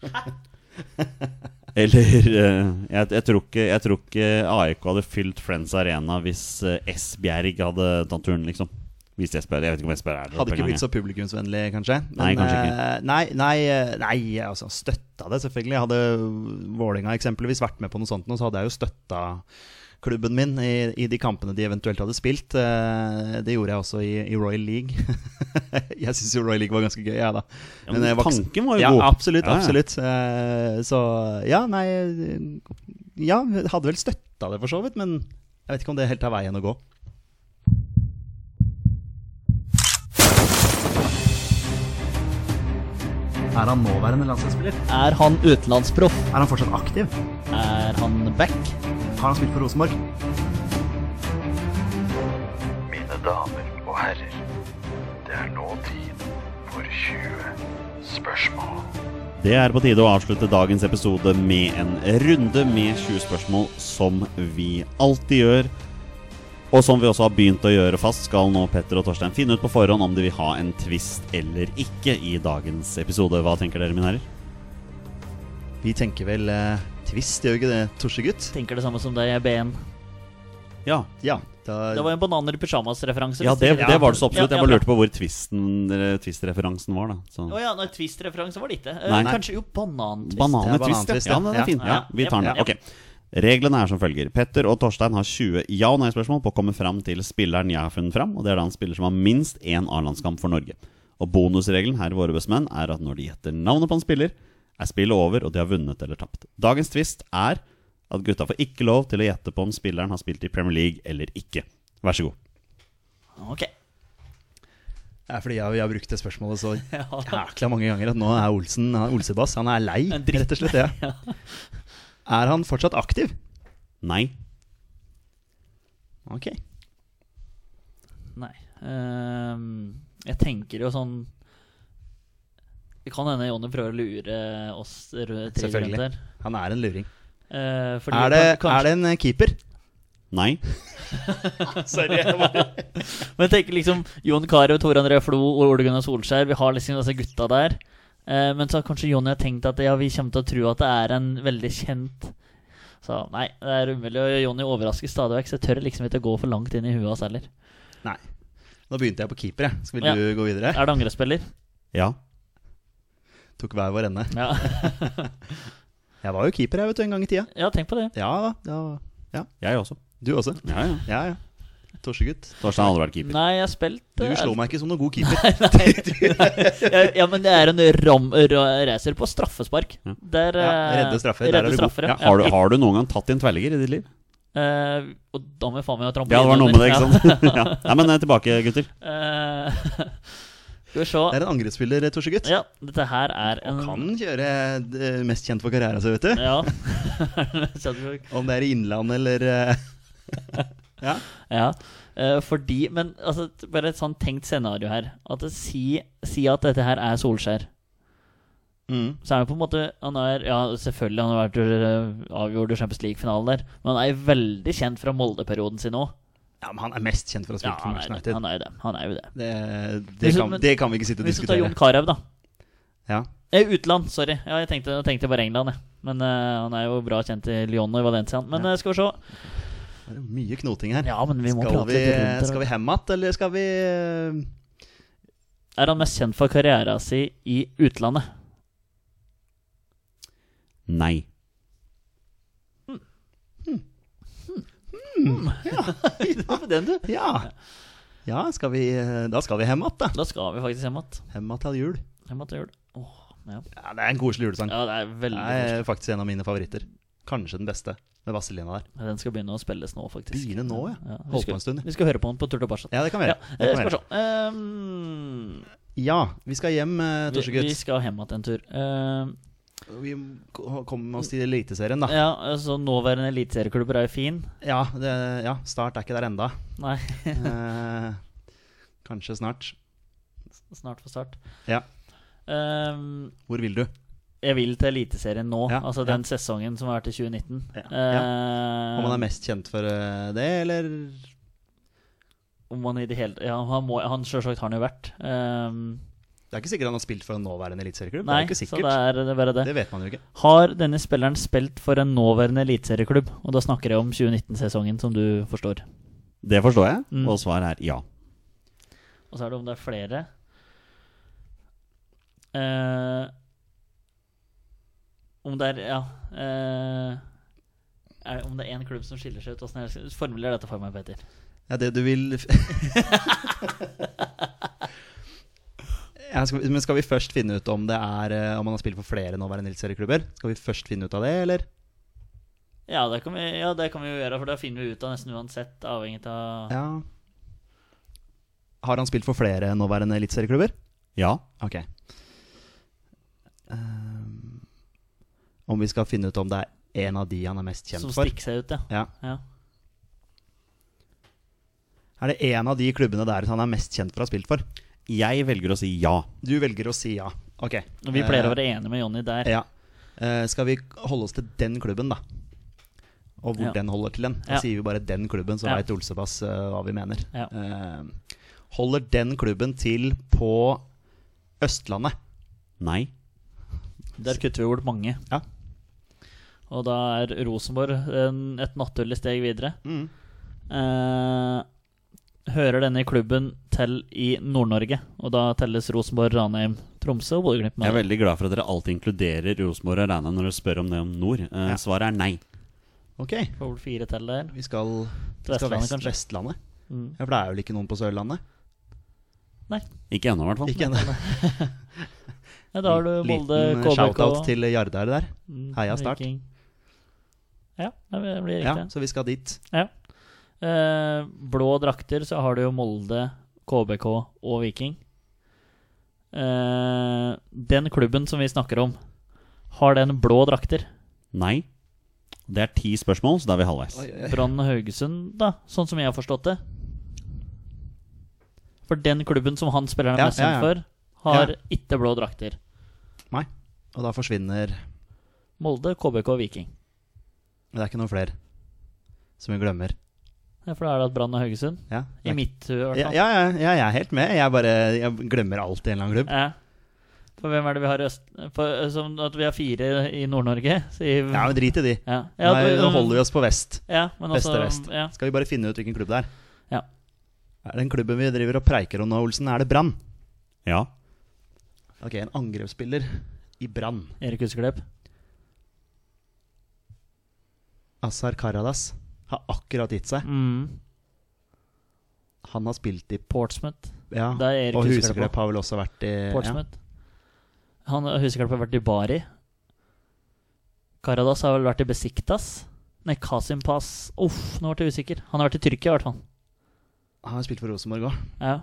Eller eh, jeg, jeg, tror ikke, jeg tror ikke AIK hadde fylt Friends Arena hvis eh, Esbjerg hadde tatt turen, liksom. Hvis Esbjerg, Jeg vet ikke om Esbjerg er der Hadde ikke blitt så publikumsvennlig, kanskje. Nei, kanskje ikke. eh, Nei, nei, eh, nei, altså støtta det, selvfølgelig. Hadde Vålinga eksempelvis vært med på noe sånt, så hadde jeg jo støtta klubben min i, i de kampene de eventuelt hadde spilt. Eh, Det gjorde jeg også i, i Royal League. jeg syns jo Royal League var ganske gøy, jeg, da. Ja, men var tanken var jo ja, god. Absolutt, Ja, ja. absolutt. Eh, Så ja, nei Ja, hadde vel støtta det for så vidt, men jeg vet ikke om det helt er veien å gå. Er han nåværende landslagsspiller? Er han utenlandsproff? Er han fortsatt aktiv? Er han back? Har han spilt for Rosenborg? Mine damer og herrer, det er nå tid for 20 spørsmål. Det er på tide å avslutte dagens episode med en runde med 20 spørsmål, som vi alltid gjør. Og som vi også har begynt å gjøre fast, skal nå Petter og Torstein finne ut på forhånd om de vil ha en twist eller ikke i dagens episode. Hva tenker dere, mine herrer? Vi tenker vel eh, twist, gjør ikke det, Torsegutt? Tenker det samme som deg, BN. Ja, Ja. Da, Det var en bananer i pyjamas-referanse. ja det, det var det så absolutt. Ja, ja, Jeg bare lurte på hvor twist-referansen var. da så. Oh, ja, Twist-referanse var det ikke. Eh, Nei. Kanskje jo banan-twist. Bananetwist, ja. ja. ja. Den er fin. Ja, Ja. vi tar den. Ja. Ok. Reglene er som følger. Petter og Torstein har 20 ja- og nei-spørsmål på å komme fram til spilleren jeg har funnet fram. Og det er da en spiller som har minst én A-landskamp for Norge. Og bonusregelen her i Våre bestemenn er at når de gjetter navnet på en spiller, er spillet over, og de har vunnet eller tapt. Dagens twist er at gutta får ikke lov til å gjette på om spilleren har spilt i Premier League eller ikke. Vær så god. Ok. Det er fordi jeg, vi har brukt det spørsmålet så Ja. jækla mange ganger at nå er Olsen er Olsebass. Han er lei, rett og slett. Ja. Er han fortsatt aktiv? Nei. Ok. Nei. Um, jeg tenker jo sånn Det kan hende Jonny prøver å lure oss Selvfølgelig. der. Han er en luring. Eh, Er det, kanskje- er det en eh, keeper? Nei. Sorry. bare- Men tenk liksom Jon Carew, Tore André Flo og Ole Gunnar Solskjær. Vi har liksom disse gutta der. Eh, men så har kanskje Jonny tenkt at ja, vi kommer til å tro at det er en veldig kjent Så nei, det er umulig. Og Jonny overrasker stadig vekk, så jeg tør liksom ikke gå for langt inn i huet hans heller. Nei. Nå begynte jeg på keeper, jeg. Skal Ja. du gå videre? Er det angrepsspiller? Ja. Tok hver vår ende. Ja. Jeg var jo keeper jeg vet du, en gang i tida. ja, tenk på det. Ja da. Ja. Jeg også. Du også? Ja, ja. Ja, ja. Torsegutt. Torstein har aldri vært keeper. Nei, jeg har spilt Du eh, slår meg ikke som noen god keeper. ja, ja, men det er en ram ra- racer på straffespark. Der, Ja, eh, redde straffer, der er Redde du god. straffer, ja. Ja. Har du, har du noen gang tatt inn tverrligger i ditt liv? Eh, og da må jeg faen meg ha trampoline. Ja, det var noe med det, ikke sant? ja. Nei, men eh, tilbake, gutter. Eh. Det er en angrepsspiller, Torsegutt. Ja, dette her er en Kan kjøre eh, mest kjent for karrieren sin, vet du. Ja. Om det er i Innland eller eh, Ja. ja. Eh, fordi Men altså, bare et sånn tenkt scenario her. At si, si at dette her er Solskjær. Mm. Så er det på en måte Han er Ja, selvfølgelig han har vært avgjort i Champions League-finalen der, men han er veldig kjent fra Molde-perioden sin òg. Ja, men han er mest kjent for å ha Ja, spilt for han Manchester er. United. han er jo det. Han er jo det. Det, det, kan, men- det kan vi ikke sitte og Hvis du tar. Jon Carew, da. Ja. Eh, utland, sorry. Ja, jeg tenkte, jeg tenkte bare England, jeg. Men uh, han er jo bra kjent i Lyon og i Valencia. Men Ja. eh, skal vi se. Det er mye knoting her. Ja, men vi må skal, prate vi, litt rundt her. skal vi hjem igjen, eller skal vi Er han mest kjent for karrieren sin i utlandet? Nei. Den, du. Ja. ja skal vi, eh, da skal vi hjem igjen, da. Da skal vi faktisk hjem igjen. Hjem til jul. Hjem til jul. Åh, ja. Ja, det er en koselig julesang. ja, det er veldig det er faktisk en av mine favoritter. Kanskje den beste, med Vazelina der. Den skal begynne å spilles nå, faktisk. Begynne nå, ja. ja Holdt på en stund. vi skal høre på den på tur til Barca. Ja, det kan vi Ja, gjøre. Ja, Det kan vi se. Ehm, Ja, vi skal hjem, Torsegutt. vi, vi skal hjem igjen en tur. Ehm, Vi kommer oss til Eliteserien, da. ja, så Nåværende eliteserieklubber er jo fin. Ja, det, ja, Start er ikke der enda. Nei, Eh, kanskje snart. snart for start. Ja. Um, Hvor vil du? jeg vil til Eliteserien nå, Ja, altså ja. den sesongen som har vært i 2019. Ja, Eh, Om han er mest kjent for eh, det, eller om han i det hele Ja, han, må, han selvsagt har han jo vært. Ehm, Det er ikke sikkert han har spilt for en nåværende eliteserieklubb. Det nei, er ikke så det er, det bare det. Det vet man jo ikke. Har denne spilleren spilt for en nåværende eliteserieklubb? Og da snakker jeg om 2019-sesongen, som du forstår. Det forstår jeg, Mm. og svaret er ja. Og så er det om det er flere. Eh, om det er Ja. eh, er om det er én klubb som skiller seg ut? Åssen er? Formuler dette for meg, Peter. Ja, det du vil skal Men skal vi først finne ut om det er eh, Om han har spilt for flere nåværende eliteserieklubber? Skal vi først finne ut av det, eller? Ja det, kan vi, ja, det kan vi jo gjøre, for da finner vi ut av nesten uansett, avhengig av Ja Har han spilt for flere nåværende eliteserieklubber? Ja. Ok. Um, om vi skal finne ut om det er en av de han er mest kjent som for? stikker seg ut, ja. Ja. ja. Er det en av de klubbene der han er mest kjent for å ha spilt for? Jeg velger å si ja. Du velger å si ja. Ok. Og vi pleier å Eh, være enige med Jonny der. Ja. Eh, skal vi holde oss til den klubben, da? Og hvor Ja. den holder til den. Da Ja. sier vi bare den klubben, så Ja. veit Olsebass uh, hva vi mener. Ja. Uh, holder den klubben til på Østlandet? Nei. Der kutter vi bort mange. Ja. Og da er Rosenborg en, et naturlig steg videre. Mm. Eh, hører denne klubben til i Nord-Norge, og da telles Rosenborg, Ranheim, Tromsø og Bodø-Glimt Jeg er veldig glad for at dere alltid inkluderer Rosenborg og Ranheim når dere spør om det om nord. Eh, Ja. Svaret er nei. Ok, Får vel fire til der. vi skal, Til vi skal Vestlandet, vest. Vestlandet. Mm. Ja, For det er vel ikke noen på Sørlandet? Nei. Ikke ennå, i hvert fall. Ikke ennå. Ja, da har du Molde, Liten eh, KBK shout-out til Jardar der. mm, Heia Start. Viking. Ja, det blir riktig. Ja, så vi skal dit. Ja. Eh, blå drakter, så har du jo Molde, KBK og Viking. Eh, den klubben som vi snakker om, har den blå drakter? Nei. Det er ti spørsmål, så da er vi halvveis. Brann Haugesund, da, sånn som jeg har forstått det. For den klubben som han spiller den Ja, mest ja, ja. for, har Ja. ikke blå drakter. Nei. Og da forsvinner Molde, KBK og Viking. Men det er ikke noen flere som vi glemmer. For da er det at Brann og Haugesund. Ja, I mitt hue, i hvert fall. ja, ja, ja, jeg er helt med. Jeg bare jeg glemmer alt i en eller annen klubb. Ja. For hvem er det vi har i øst... For, som at vi har fire i Nord-Norge? i- Ja, men drit i de. ja. Ja, Nei, nå holder vi oss på vest. Ja, men også, Beste vest. Ja. Skal vi bare finne ut hvilken klubb det er? Ja. Er Den klubben vi driver og preiker om nå, Olsen, er det Brann? Ja. Ok, en angrepsspiller i Brann. Erik Husklepp. Azar Karadas har akkurat gitt seg. Mm. Han har spilt i Portsmouth. Ja, og Huseklepp har vel også vært i Portsmouth. Han Huseklepp har vært i Bari. Karadas har vel vært i Besiktas. Nei, Kasimpas Uff, nå ble jeg usikker. Han har vært i Tyrkia, i hvert fall. Han har spilt for Rosenborg òg. Ja.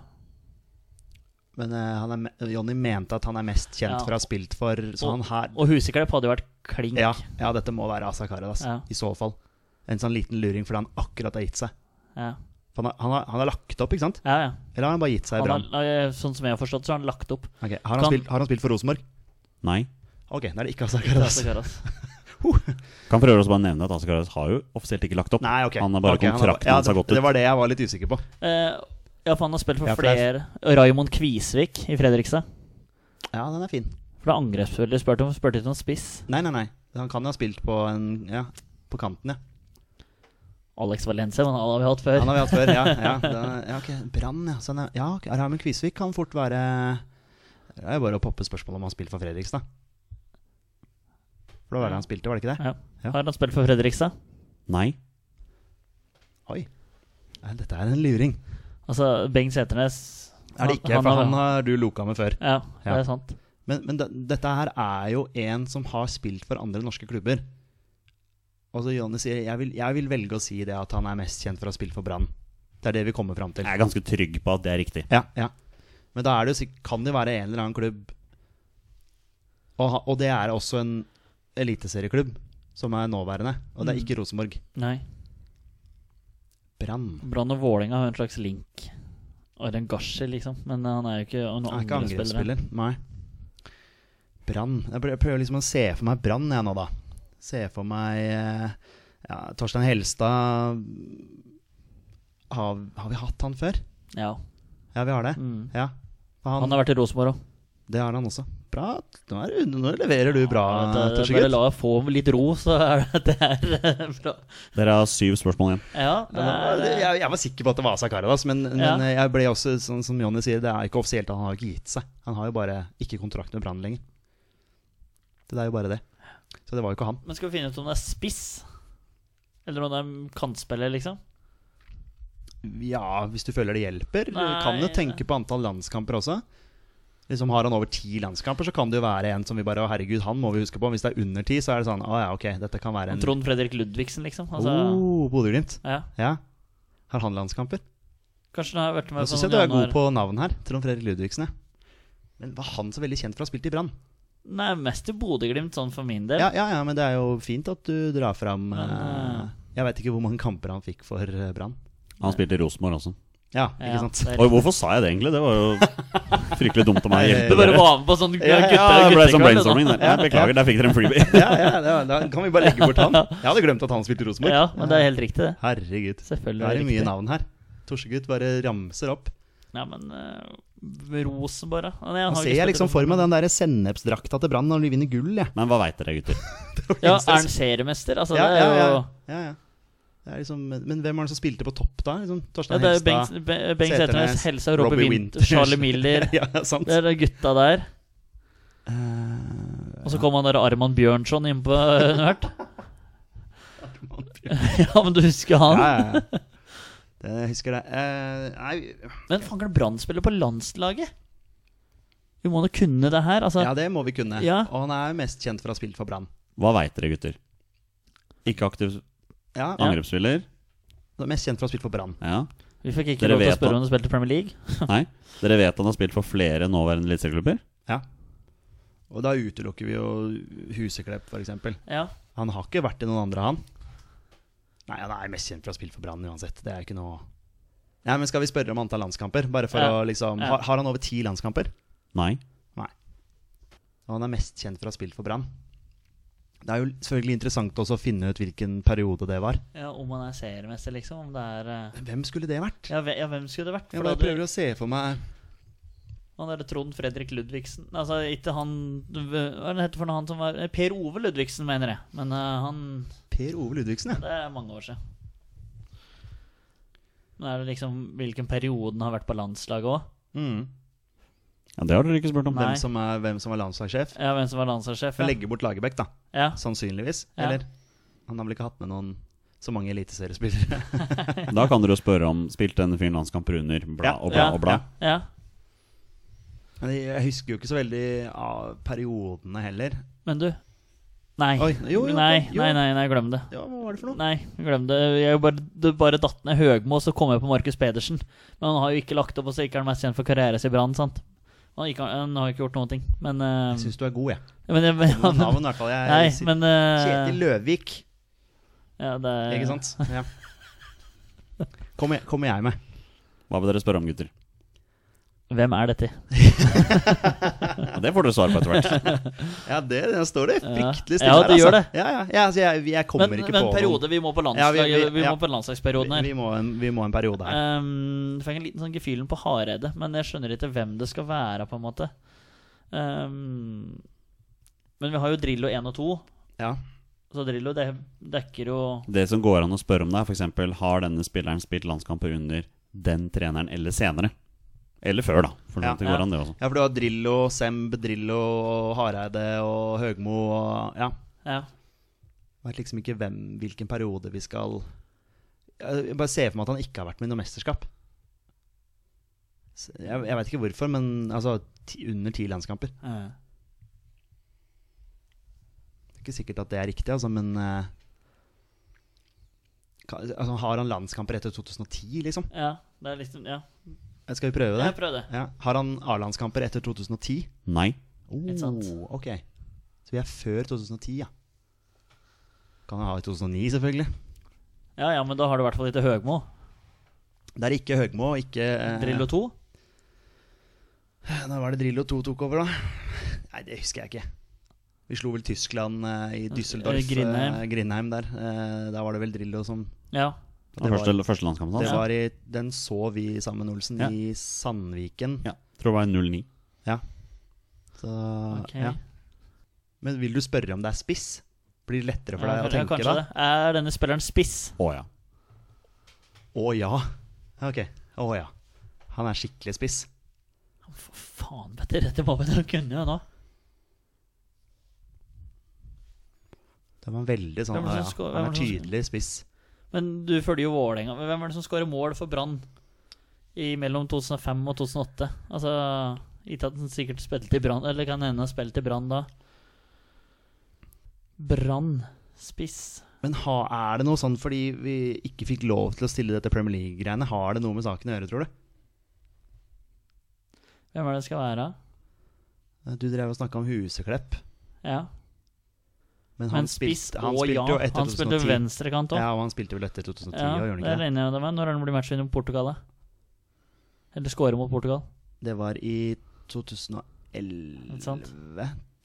Men uh, han er, Jonny mente at han er mest kjent Ja. for å ha spilt for Så Og- han her Og Huseklepp hadde jo vært klink. ja, ja, dette må være Asa Karadas, Ja. i så fall. En sånn liten luring fordi han akkurat har gitt seg. Ja, Han har, han har, han har lagt opp, ikke sant? ja. ja. Eller har han bare gitt seg i Brann? sånn som jeg har forstått, så har han lagt opp. Ok, har, han Kan- spilt, har han spilt for Rosenborg? Nei. Ok, da er det ikke så Karas. Kan prøve å bare nevne at Asakaras har jo offisielt ikke lagt opp. Nei, ok. Han har bare okay, kontrakten ja, hans har det, gått ut. det var det jeg var litt usikker på. Eh, ja, for han har spilt for Ja, for er- flere Raymond Kvisvik i Fredrikstad. Ja, den er fin. For det er angrepsspiller. Spurte ikke om spiss. Nei, nei, nei. Han kan jo ha spilt på en Ja, på kanten, ja. Alex Valencia, men han har vi hatt før. Han har vi hatt før, ja. Ja, da, ja ok, Brann, ja. Sånn, ja. ja ok, Raymond Kvisvik kan fort være Det er bare å poppe spørsmål om han har spilt for Fredrikstad. For det var det han spilte, var det ikke det? Ja. Ja. Har han spilt for Fredrikstad? Nei. Oi. Dette er en luring. Altså, Bengt Seternes Er det ikke, han for han har du loka med før. Ja, det Ja. er sant. Men, men dette her er jo en som har spilt for andre norske klubber. Og så Jonny sier jeg vil, jeg vil velge å si det at han er mest kjent for å ha spilt for Brann. Det er det vi kommer fram til. Jeg er ganske trygg på at det er riktig. Ja, ja. Men da er det jo, kan det være en eller annen klubb Og, og det er også en eliteserieklubb som er nåværende. Og det er Mm. ikke Rosenborg. Nei. Brann. Brann og Vålerenga har en slags link. Og Rengashi, liksom. Men han er jo ikke noen andre spillere. Nei. Brann. Jeg prøver liksom å se for meg Brann, jeg nå, da. Se for meg eh, ja, Torstein Helstad har, har vi hatt han før? Ja. Ja, vi har det. Mm. Ja. Han, Han har vært i Rosenborg òg. Det har han også. Bra. Nå, er, du- nå leverer du bra, Bare Torsegutt. la jeg få litt ro, så er det, det er eh, bra. Dere har syv spørsmål igjen. Ja, det er, det- jeg, jeg var sikker på at det var Sakaradas, men, Ja. men jeg ble også, sånn som Jonny sier, det er ikke offisielt. Han har ikke gitt seg. Han har jo bare ikke kontrakt med Brann lenger. Det er jo bare det. Så det var jo ikke han. Men skal vi finne ut om det er spiss? Eller om det er kantspiller, liksom? Ja, hvis du føler det hjelper. Nei. kan jo tenke på antall landskamper også. Liksom Har han over ti landskamper, så kan det jo være en som vi bare herregud, han må vi huske på. Hvis det er under ti, så er det sånn Å ja, ok, dette kan være en Trond Fredrik Ludvigsen, liksom? Altså, oh, Bodø-Glimt. ja. Ja. Har han landskamper? Kanskje han har vært med Nå syns jeg noen du er god på navn her. Trond Fredrik Ludvigsen, ja. Men var han så veldig kjent for å ha spilt i Brann? Nei, mest i Bodø-Glimt, sånn for min del. Ja, ja, ja, men det er jo fint at du drar fram Men, eh, Jeg veit ikke hvor mange kamper han fikk for eh, Brann. Han spilte i Rosenborg også. Ja, Ja, ikke sant? det er Oi, hvorfor sa jeg det egentlig? Det var jo fryktelig dumt av meg å hjelpe Du bare dere. var med på sånn Ja, gutte, Ja, det ble sånn guttekveld, brainstorming der. Ja, beklager, der fikk dere en freebie. ja, ja, da, da kan vi bare legge bort han. Jeg hadde glemt at han spilte i Rosenborg. Ja, men det er helt riktig, det. Herregud. Selvfølgelig Det er det mye riktig. navn her. Torsegutt bare ramser opp. Ja, men uh, Rosenborg, bare. Nei, han har ser jeg liksom for meg den der sennepsdrakta til Brann når de vinner gull, jeg. Men hva veit dere, gutter? Ja, er han seriemester? Altså, Ja, det ja, er ja. jo ja, ja. Det er liksom, men hvem var det som spilte på topp da? Liksom, ja, Torstein det er Helstad? Bengt, Be- Bengt Seternes, Helsa, Robbie Robbie Winter, Charlie Miller. ja, sant. Det er de gutta der. Eh, Og så kom han der Arman Bjørnson innpå under hvert. Ja, men du husker han? ja, ja, ja. Det, jeg husker det. Uh, nei, Men fanger Brann spiller på landslaget? Vi må da kunne det her. Altså, ja, det må vi kunne. Ja. Og han er mest kjent for å ha spilt for Brann. Hva veit dere, gutter? Ikke aktiv Ja, Ja. angrepsspiller? han er mest kjent for å ha spilt for Brann. Ja. vi fikk ikke Dere lov til å spørre han... om han spilte i Premier League. Nei. Dere vet han har spilt for flere nåværende eliteserieklubber? Ja. Og da utelukker vi jo Huseklepp, f.eks. Ja. Han har ikke vært i noen andre, han. Nei, han er mest kjent for å ha spilt for Brann uansett. Det er ikke noe Nei, men Skal vi spørre om antall landskamper? Bare for Ja. å liksom Ja. har, har han over ti landskamper? Nei. Og han er mest kjent for å ha spilt for Brann. Det er jo selvfølgelig interessant også å finne ut hvilken periode det var. Ja, Om han er seriemester, liksom. Om det er eh, Hvem skulle det vært? ja, ja, hvem skulle det vært? Jeg bare prøver du... å se for meg Han derre Trond Fredrik Ludvigsen Altså ikke han Hva er det heter for noe han som var eh, Per Ove Ludvigsen, mener jeg. Men uh, han Per Ove Ludvigsen, ja. Det er mange år siden. Men er det liksom hvilken periode han har vært på landslaget òg? Mm. Ja, Det har dere ikke spurt om. Hvem, som er, hvem som var landslagssjef. Ja, hvem som var landslagssjef? Ja. legge bort Lagerbäck, da. ja. Sannsynligvis. Ja. Eller? Han har vel ikke hatt med noen så mange eliteseriespillere. Da kan dere jo spørre om spilte en fin landskamper under bla Ja. og bla Ja. og bla. ja. Men jeg husker jo ikke så veldig av periodene heller. Men du Nei. Oi, jo, jo, nei, jo. nei, nei, nei, glem det. Ja, hva var det for noe? Nei, glem det. Jeg bare, det bare datt ned Høgmo, så kom jeg på Markus Pedersen. Men han har jo ikke lagt opp, og så ikke er han mest kjent for karrieren sin i Brann. sant? Han, har ikke- han har ikke gjort noen ting. Men, uh, Jeg syns du er god, jeg. men, jeg- men, ja, navn, i hvert fall. Jeg, Nei, men uh, Kjetil Løvik, ja, det er, ikke sant? Ja. Kommer jeg, kommer jeg med. Hva vil dere spørre om, gutter? Hvem er dette? Ja, det får du svar på etter hvert. Ja, det, det står det fryktelig stille Ja, her, det gjør altså. Ja, ja, ja, altså, jeg, jeg kommer Men, ikke men på periode, vi må på Ja, landslaget. vi- vi, vi- ja. må på landslagsperioden her. Vi, vi, må en, vi må en periode her. Um, fikk en liten sånn gefühlen på Hareide, men jeg skjønner ikke hvem det skal være, på en måte. Um, men vi har jo Drillo 1 og 2, Ja. så Drillo det dekker jo Det som går an å spørre om, da, er f.eks.: Har denne spilleren spilt landskamper under den treneren eller senere? Eller før, da. For Ja. det går an, det også. ja, for du har Drillo, Semb, Drillo, Hareide og Høgmo og Ja. Ja. Jeg vet liksom ikke hvem, hvilken periode vi skal Jeg bare ser for meg at han ikke har vært med i noe mesterskap. Jeg, jeg vet ikke hvorfor, men altså ti, under ti landskamper. Ja. Det er ikke sikkert at det er riktig, altså, men uh, altså, Har han landskamper etter 2010, liksom? ja. Det er liksom Ja, Skal vi prøve det? Ja, prøv det. Ja. Har han A-landskamper etter 2010? Nei. Oh, ok. Så vi er før 2010, ja. Kan han ha i 2009, selvfølgelig. Ja, ja, men da har du i hvert fall ikke Høgmo. Det er ikke Høgmo, ikke eh, Drillo 2. Da var det Drillo 2 tok over, da. Nei, det husker jeg ikke. Vi slo vel Tyskland eh, i Düsseldorf. Eh, Grindheim. eh, Grindheim der. Eh, da var det vel Drillo som Ja. Det var første, første landskampen hans. var i, Den så vi sammen, med Olsen, Ja. i Sandviken. Ja. Tror det var 09. Ja. Så okay. ja. Men vil du spørre om det er spiss? Blir det lettere for Ja, deg å tenke da? det. Er denne spilleren spiss? Å ja. Å ja. Ja, Ok. Å ja. Han er skikkelig spiss. For faen, vet du, dette må vi da kunne jo nå. Det var veldig sånn ja, Han er det som- tydelig spiss. Men du følger jo Vålerenga. Hvem er det som skårer mål for Brann i mellom 2005 og 2008? Altså Ikke at han sikkert spilte i Brann, eller kan hende spilte i Brann da. Brann. Spiss. Men ha, er det noe sånn fordi vi ikke fikk lov til å stille dette Premier League-greiene? Har det noe med saken å gjøre, tror du? Hvem er det det skal være? Du drev og snakka om Huseklepp. Ja. Men han Men spiss spilte, han og spilte ja. jo etter Han spilte 2010. venstrekant òg. Ja, og han spilte vel etter 2010, Ja, og gjorde det han ikke det? enig med. Når er han blir matchvinner mot Portugal, da? Eller scorer mot Portugal? Det var i Ikke 2011, sant?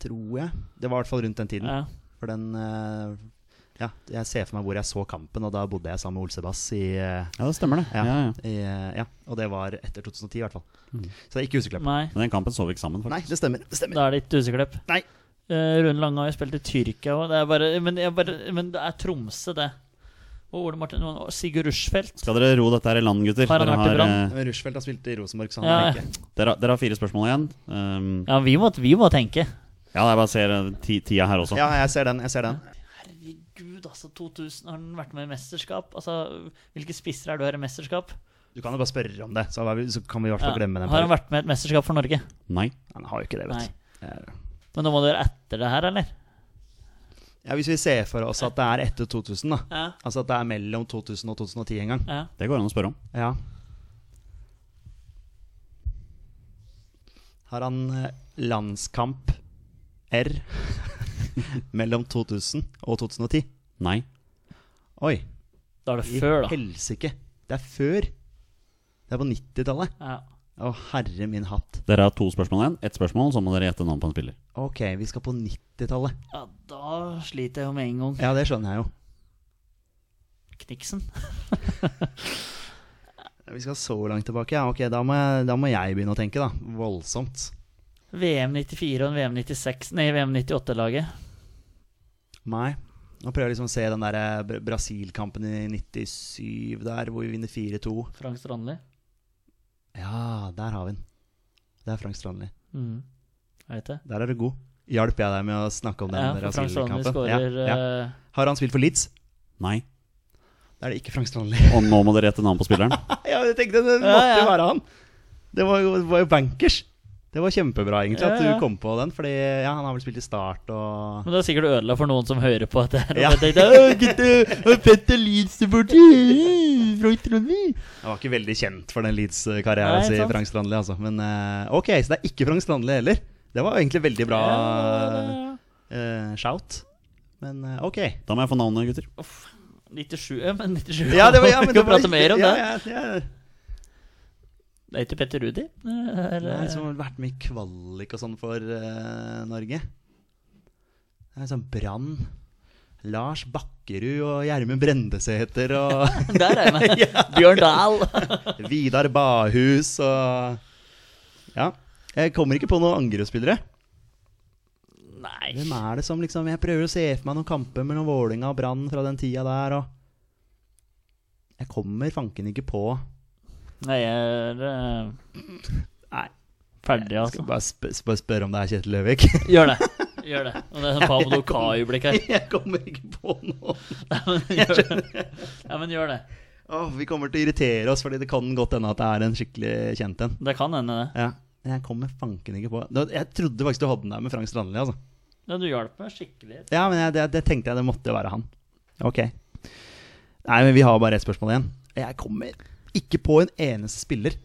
tror jeg. Det var i hvert fall rundt den tiden. Ja. For den eh, Ja, jeg ser for meg hvor jeg så kampen, og da bodde jeg sammen med Olsebass i, eh, Ja, det stemmer, det. Ja. Ja, ja. i eh, Ja, og det var etter 2010, i hvert fall. Mm. Så det er ikke Huseklepp. Nei, Men den kampen så vi ikke sammen, Nei, det stemmer. Det stemmer. da er det ikke Huseklepp. Nei. Eh, Rune Lange har jo spilt i Tyrkia òg. Men, men det er Tromsø, det. Og Ole Martin og Sigurd Rushfeldt. Skal dere ro dette her i land, gutter? Har han Dere vært i Brann? eh, Rushfeldt har spilt i Rosenborg, så han Ja. har ikke dere, har- dere har fire spørsmål igjen. Um, Ja, vi må, vi må tenke. ja, jeg bare ser eh, ti, tida her også. Ja, jeg ser den. Jeg ser den. Herregud, altså. 2000 har han vært med i mesterskap? Altså, Hvilke spisser er du her i mesterskap? Du kan jo bare spørre om det, så, vi- så kan vi i hvert fall Ja. glemme den. Har han vært med i et mesterskap for Norge? Nei. Han har jo ikke det, vet du. Men nå må dere etter det her, eller? Ja, Hvis vi ser for oss at det er etter 2000, da. Ja. Altså at det er mellom 2000 og 2010 en gang. ja. Det går an å spørre om. Ja. Har han eh, landskamp R mellom 2000 og 2010? Nei. Oi. Da er det før, da. helsike. Det er før. Det er på 90-tallet. Ja. Å, herre min hatt. Dere har to spørsmål igjen. Ett spørsmål, så må dere gjette navn på en spiller. Ok, vi skal på 90-tallet. Ja, da sliter jeg jo med en gang. Ja, det skjønner jeg jo. Kniksen. Vi skal så langt tilbake. Ja, ok, da må, jeg, da må jeg begynne å tenke, da. Voldsomt. VM 94 og en VM 96 Nei, VM 98-laget. Nei. Nå prøver jeg liksom å se den der eh, Brasil-kampen i 97 der, hvor vi vinner 4-2. Frank Strandli. Ja, der har vi den. Det er Frank Strandli. Mm. Jeg vet det. Der er du god. Hjalp jeg deg med å snakke om den Ja, for Frank Strandli Brasil-kampen? Ja, skårer ja. eh, Har han spilt for Leeds? Nei. Da er det ikke Frank Strandli. Og nå må dere gjette navn på spilleren. ja, jeg tenkte det måtte Ja, ja. jo være han. Det var jo, det var jo bankers. Det var kjempebra, egentlig, at Ja, ja. du kom på den. Fordi ja, han har vel spilt i Start og Men det er sikkert ødela for noen som hører på dette. her, Ja. jeg tenkte, «Å, gutta, Petter Leeds-supporter! Frank Strandli!» Han var ikke veldig kjent for den Leeds-karrieren sin. Frank Strandli. Altså. Men eh, ok, så det er ikke Frank Strandli heller. Det var egentlig veldig bra uh, shout. Men eh, ok. Da må jeg få navnet, gutter. 97, men 97 Ja, det var, ja, men kan det var, prate mer om ja, det. Ja, ja. Det er ikke Petter Rudi? Eller, Nei, som har vært med i kvalik og sånn for uh, Norge. Det er sånn Brann. Lars Bakkerud og Gjermund Brendesæter og Der er jeg med! Bjørn Dahl. Vidar Bahus og Ja. Jeg kommer ikke på noen angrepsspillere. Nei. Hvem er det som liksom Jeg prøver å se for meg noen kamper mellom Vålinga og Brann fra den tida der, og Jeg kommer fanken ikke på Nei, jeg er eh, Nei. ferdig, altså. skal bare, sp bare spørre om det er Kjetil Løvik. Gjør det. Gjør det. Og det er sånn Pablo Ka-øyeblikk her. Jeg kommer ikke på noe. Nei, men gjør det. Ja, men gjør det. Oh, vi kommer til å irritere oss, Fordi det kan godt hende at det er en skikkelig kjent en. Det kan hende, det. Ja. Jeg kommer fanken ikke på Jeg trodde faktisk du hadde den der med Frank Strandli. Altså. Ja, du hjalp meg skikkelig. Ja, men jeg, det, det tenkte jeg det måtte være han. Ok. Nei, men vi har bare ett spørsmål igjen. Jeg kommer ikke på en eneste spiller.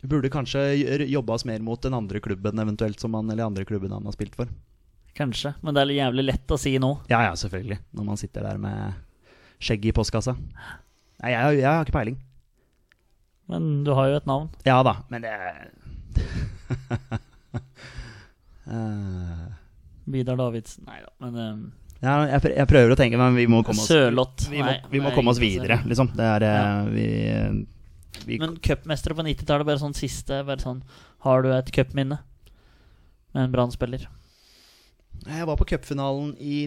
Vi burde kanskje jobba oss mer mot den andre klubben eventuelt som han, eller andre klubben han har spilt for. Kanskje. Men det er jævlig lett å si nå. Ja, ja, selvfølgelig. Når man sitter der med skjegg i postkassa. Nei, jeg, jeg har ikke peiling. Men du har jo et navn. Ja da, men det Eh, Vidar Davidsen. Nei da, men um, ja, jeg, jeg prøver å tenke, men vi må komme oss. Vi må, Nei, vi må nei, komme oss videre, liksom. Det er eh, Ja. Vi, vi Men cupmestere på 90-tallet, bare sånn siste bare sånn, Har du et cupminne med en Brann-spiller? Jeg var på cupfinalen i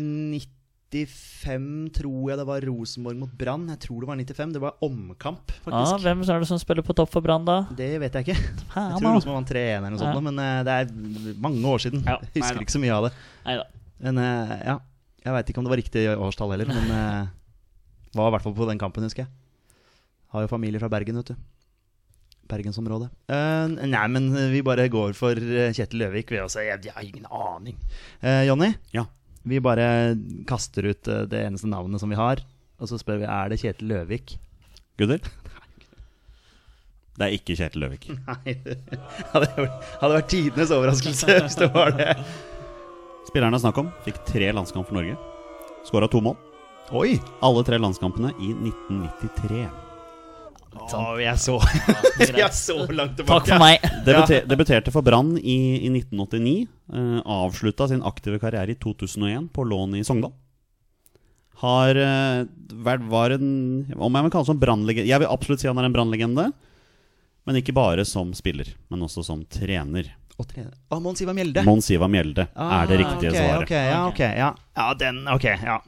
95, tror jeg det var Rosenborg mot Brann. Jeg tror det var 95. Det var omkamp, Ja, hvem er det som spiller på topp for Brann da? det vet jeg ikke. Jeg tror. Rosenborg vant 3-1 eller noe sånt, Ja. men eh, det er mange år siden. Ja, Jeg husker ikke så mye av det. Neida. Men eh, ja, jeg veit ikke om det var riktig årstall heller, men eh, var i hvert fall på den kampen, husker jeg. Har jo familie fra Bergen, vet du. Bergensområdet. Uh, nei, men vi bare går for eh, Kjetil Løvik. Vi også, jeg, jeg har ingen aning. Uh, Jonny, Ja. vi bare kaster ut det eneste navnet som vi har. Og så spør vi er det Kjetil Løvik. Gutter? Det er ikke Kjetil Løvik. Nei, det hadde, vært- hadde vært tidenes overraskelse hvis det var det. Spilleren det er snakk om, fikk tre landskamp for Norge. Skåra to mål. Oi! Alle tre landskampene i 1993. Å, vi er så, vi er så langt tilbake. Takk for meg. Debuter, Debuterte for Brann i, i 1989. Uh, avslutta sin aktive karriere i 2001 på lån i Sogndal. Har uh, vært var en Om jeg vil kalle det som brannlegende Jeg vil absolutt si han er en brannlegende. Men ikke bare som spiller, men også som trener. Og tre- Å, Mons Ivar Mjelde. Mons Ivar Mjelde er det riktige okay, svaret. Okay, ja, ok, ja. ja, den Ok, ja.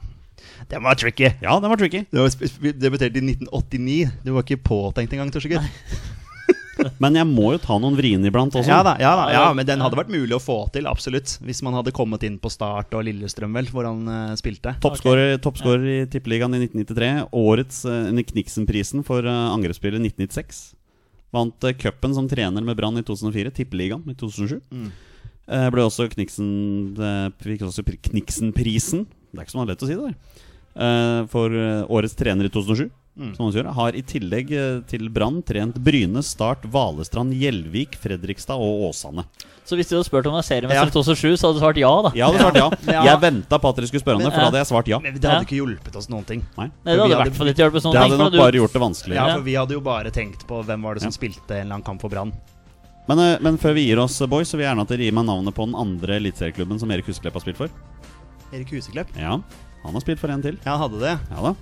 Den var tricky. Ja, den var tricky. Du debuterte i 1989. Du var ikke påtenkt engang, Torsegutt. Men jeg må jo ta noen vriene iblant også. Ja da, ja da, ja, men den hadde vært mulig å få til, absolutt. Hvis man hadde kommet inn på Start og Lillestrøm, vel, hvor han uh, spilte. Toppskårer toppskårer i Tippeligaen i 1993. Årets uh, Kniksen-prisen for uh, angrepsspillet 1996. Vant uh, cupen som trener med Brann i 2004. Tippeligaen i 2007. Eh, ble også Kniksen eh, Fikk også pri- Kniksen-prisen. Det er ikke så lett å si det der. For årets trener i 2007. som også gjør, har i tillegg eh, til Brann trent Bryne, Start, Valestrand, Gjelvik, Fredrikstad og Åsane. Så hvis du hadde spurt om det er seriemester Ja. i 2007, så hadde du svart ja, da. Jeg hadde svart ja. Ja. Jeg venta på at dere skulle spørre om det, for da hadde jeg svart ja. Men det hadde ikke hjulpet oss noen ting. Nei. Nei, det hadde i hvert fall ikke hjulpet sånn. Det hadde Tenk på nok du- bare gjort det vanskeligere. Ja, Ja. for Vi hadde jo bare tenkt på hvem var det som spilte en eller annen kamp for Brann. Men, eh, men før vi gir oss, eh, boys, så vil jeg gjerne at dere gir meg navnet på den andre eliteserieklubben som Erik Husklepp har spilt for. Erik Huseklepp? Ja, han har spilt for en til. Ja, hadde det. Ja da.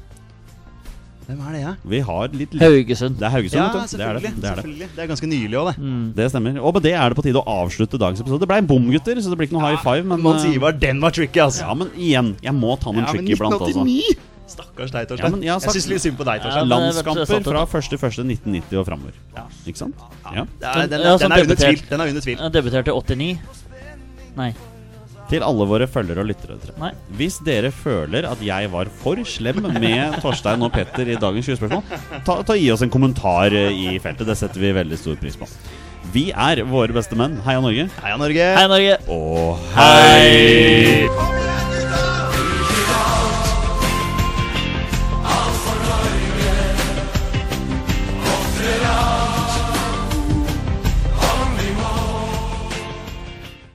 Hvem er det, ja? Vi har litt Haugesund. Det er Haugesund, Ja, vet du. Det er det. Det, er det. det er ganske nylig òg, det. Mm. det stemmer. Og med det er det på tide å avslutte dagens episode. Det ble en bom, gutter, så det blir ikke noe high five. Men, Man Ivar, bare den var tricky, altså. Ja, men igjen, jeg må ta noen Ja, men tricky iblant altså. 1989! Stakkars deg, Ja, Torstein. Ja, jeg syns litt synd på deg, Ja, Torstein. Ja, er Landskamper fra 1.1.1990 og framover. Ikke sant? Ja. Det er, den, Ja, den, er under tvil. Den er under tvil. Jeg debuterte i 89. Nei. Til alle våre følgere og lyttere. Nei. Hvis dere føler at jeg var for slem med Torstein og Petter i dagens 20-spørsmål, ta, ta gi oss en kommentar eh, i feltet. Det setter vi veldig stor pris på. Vi er våre beste menn. Heia Norge. Heia Norge! Heia Norge! Og hei!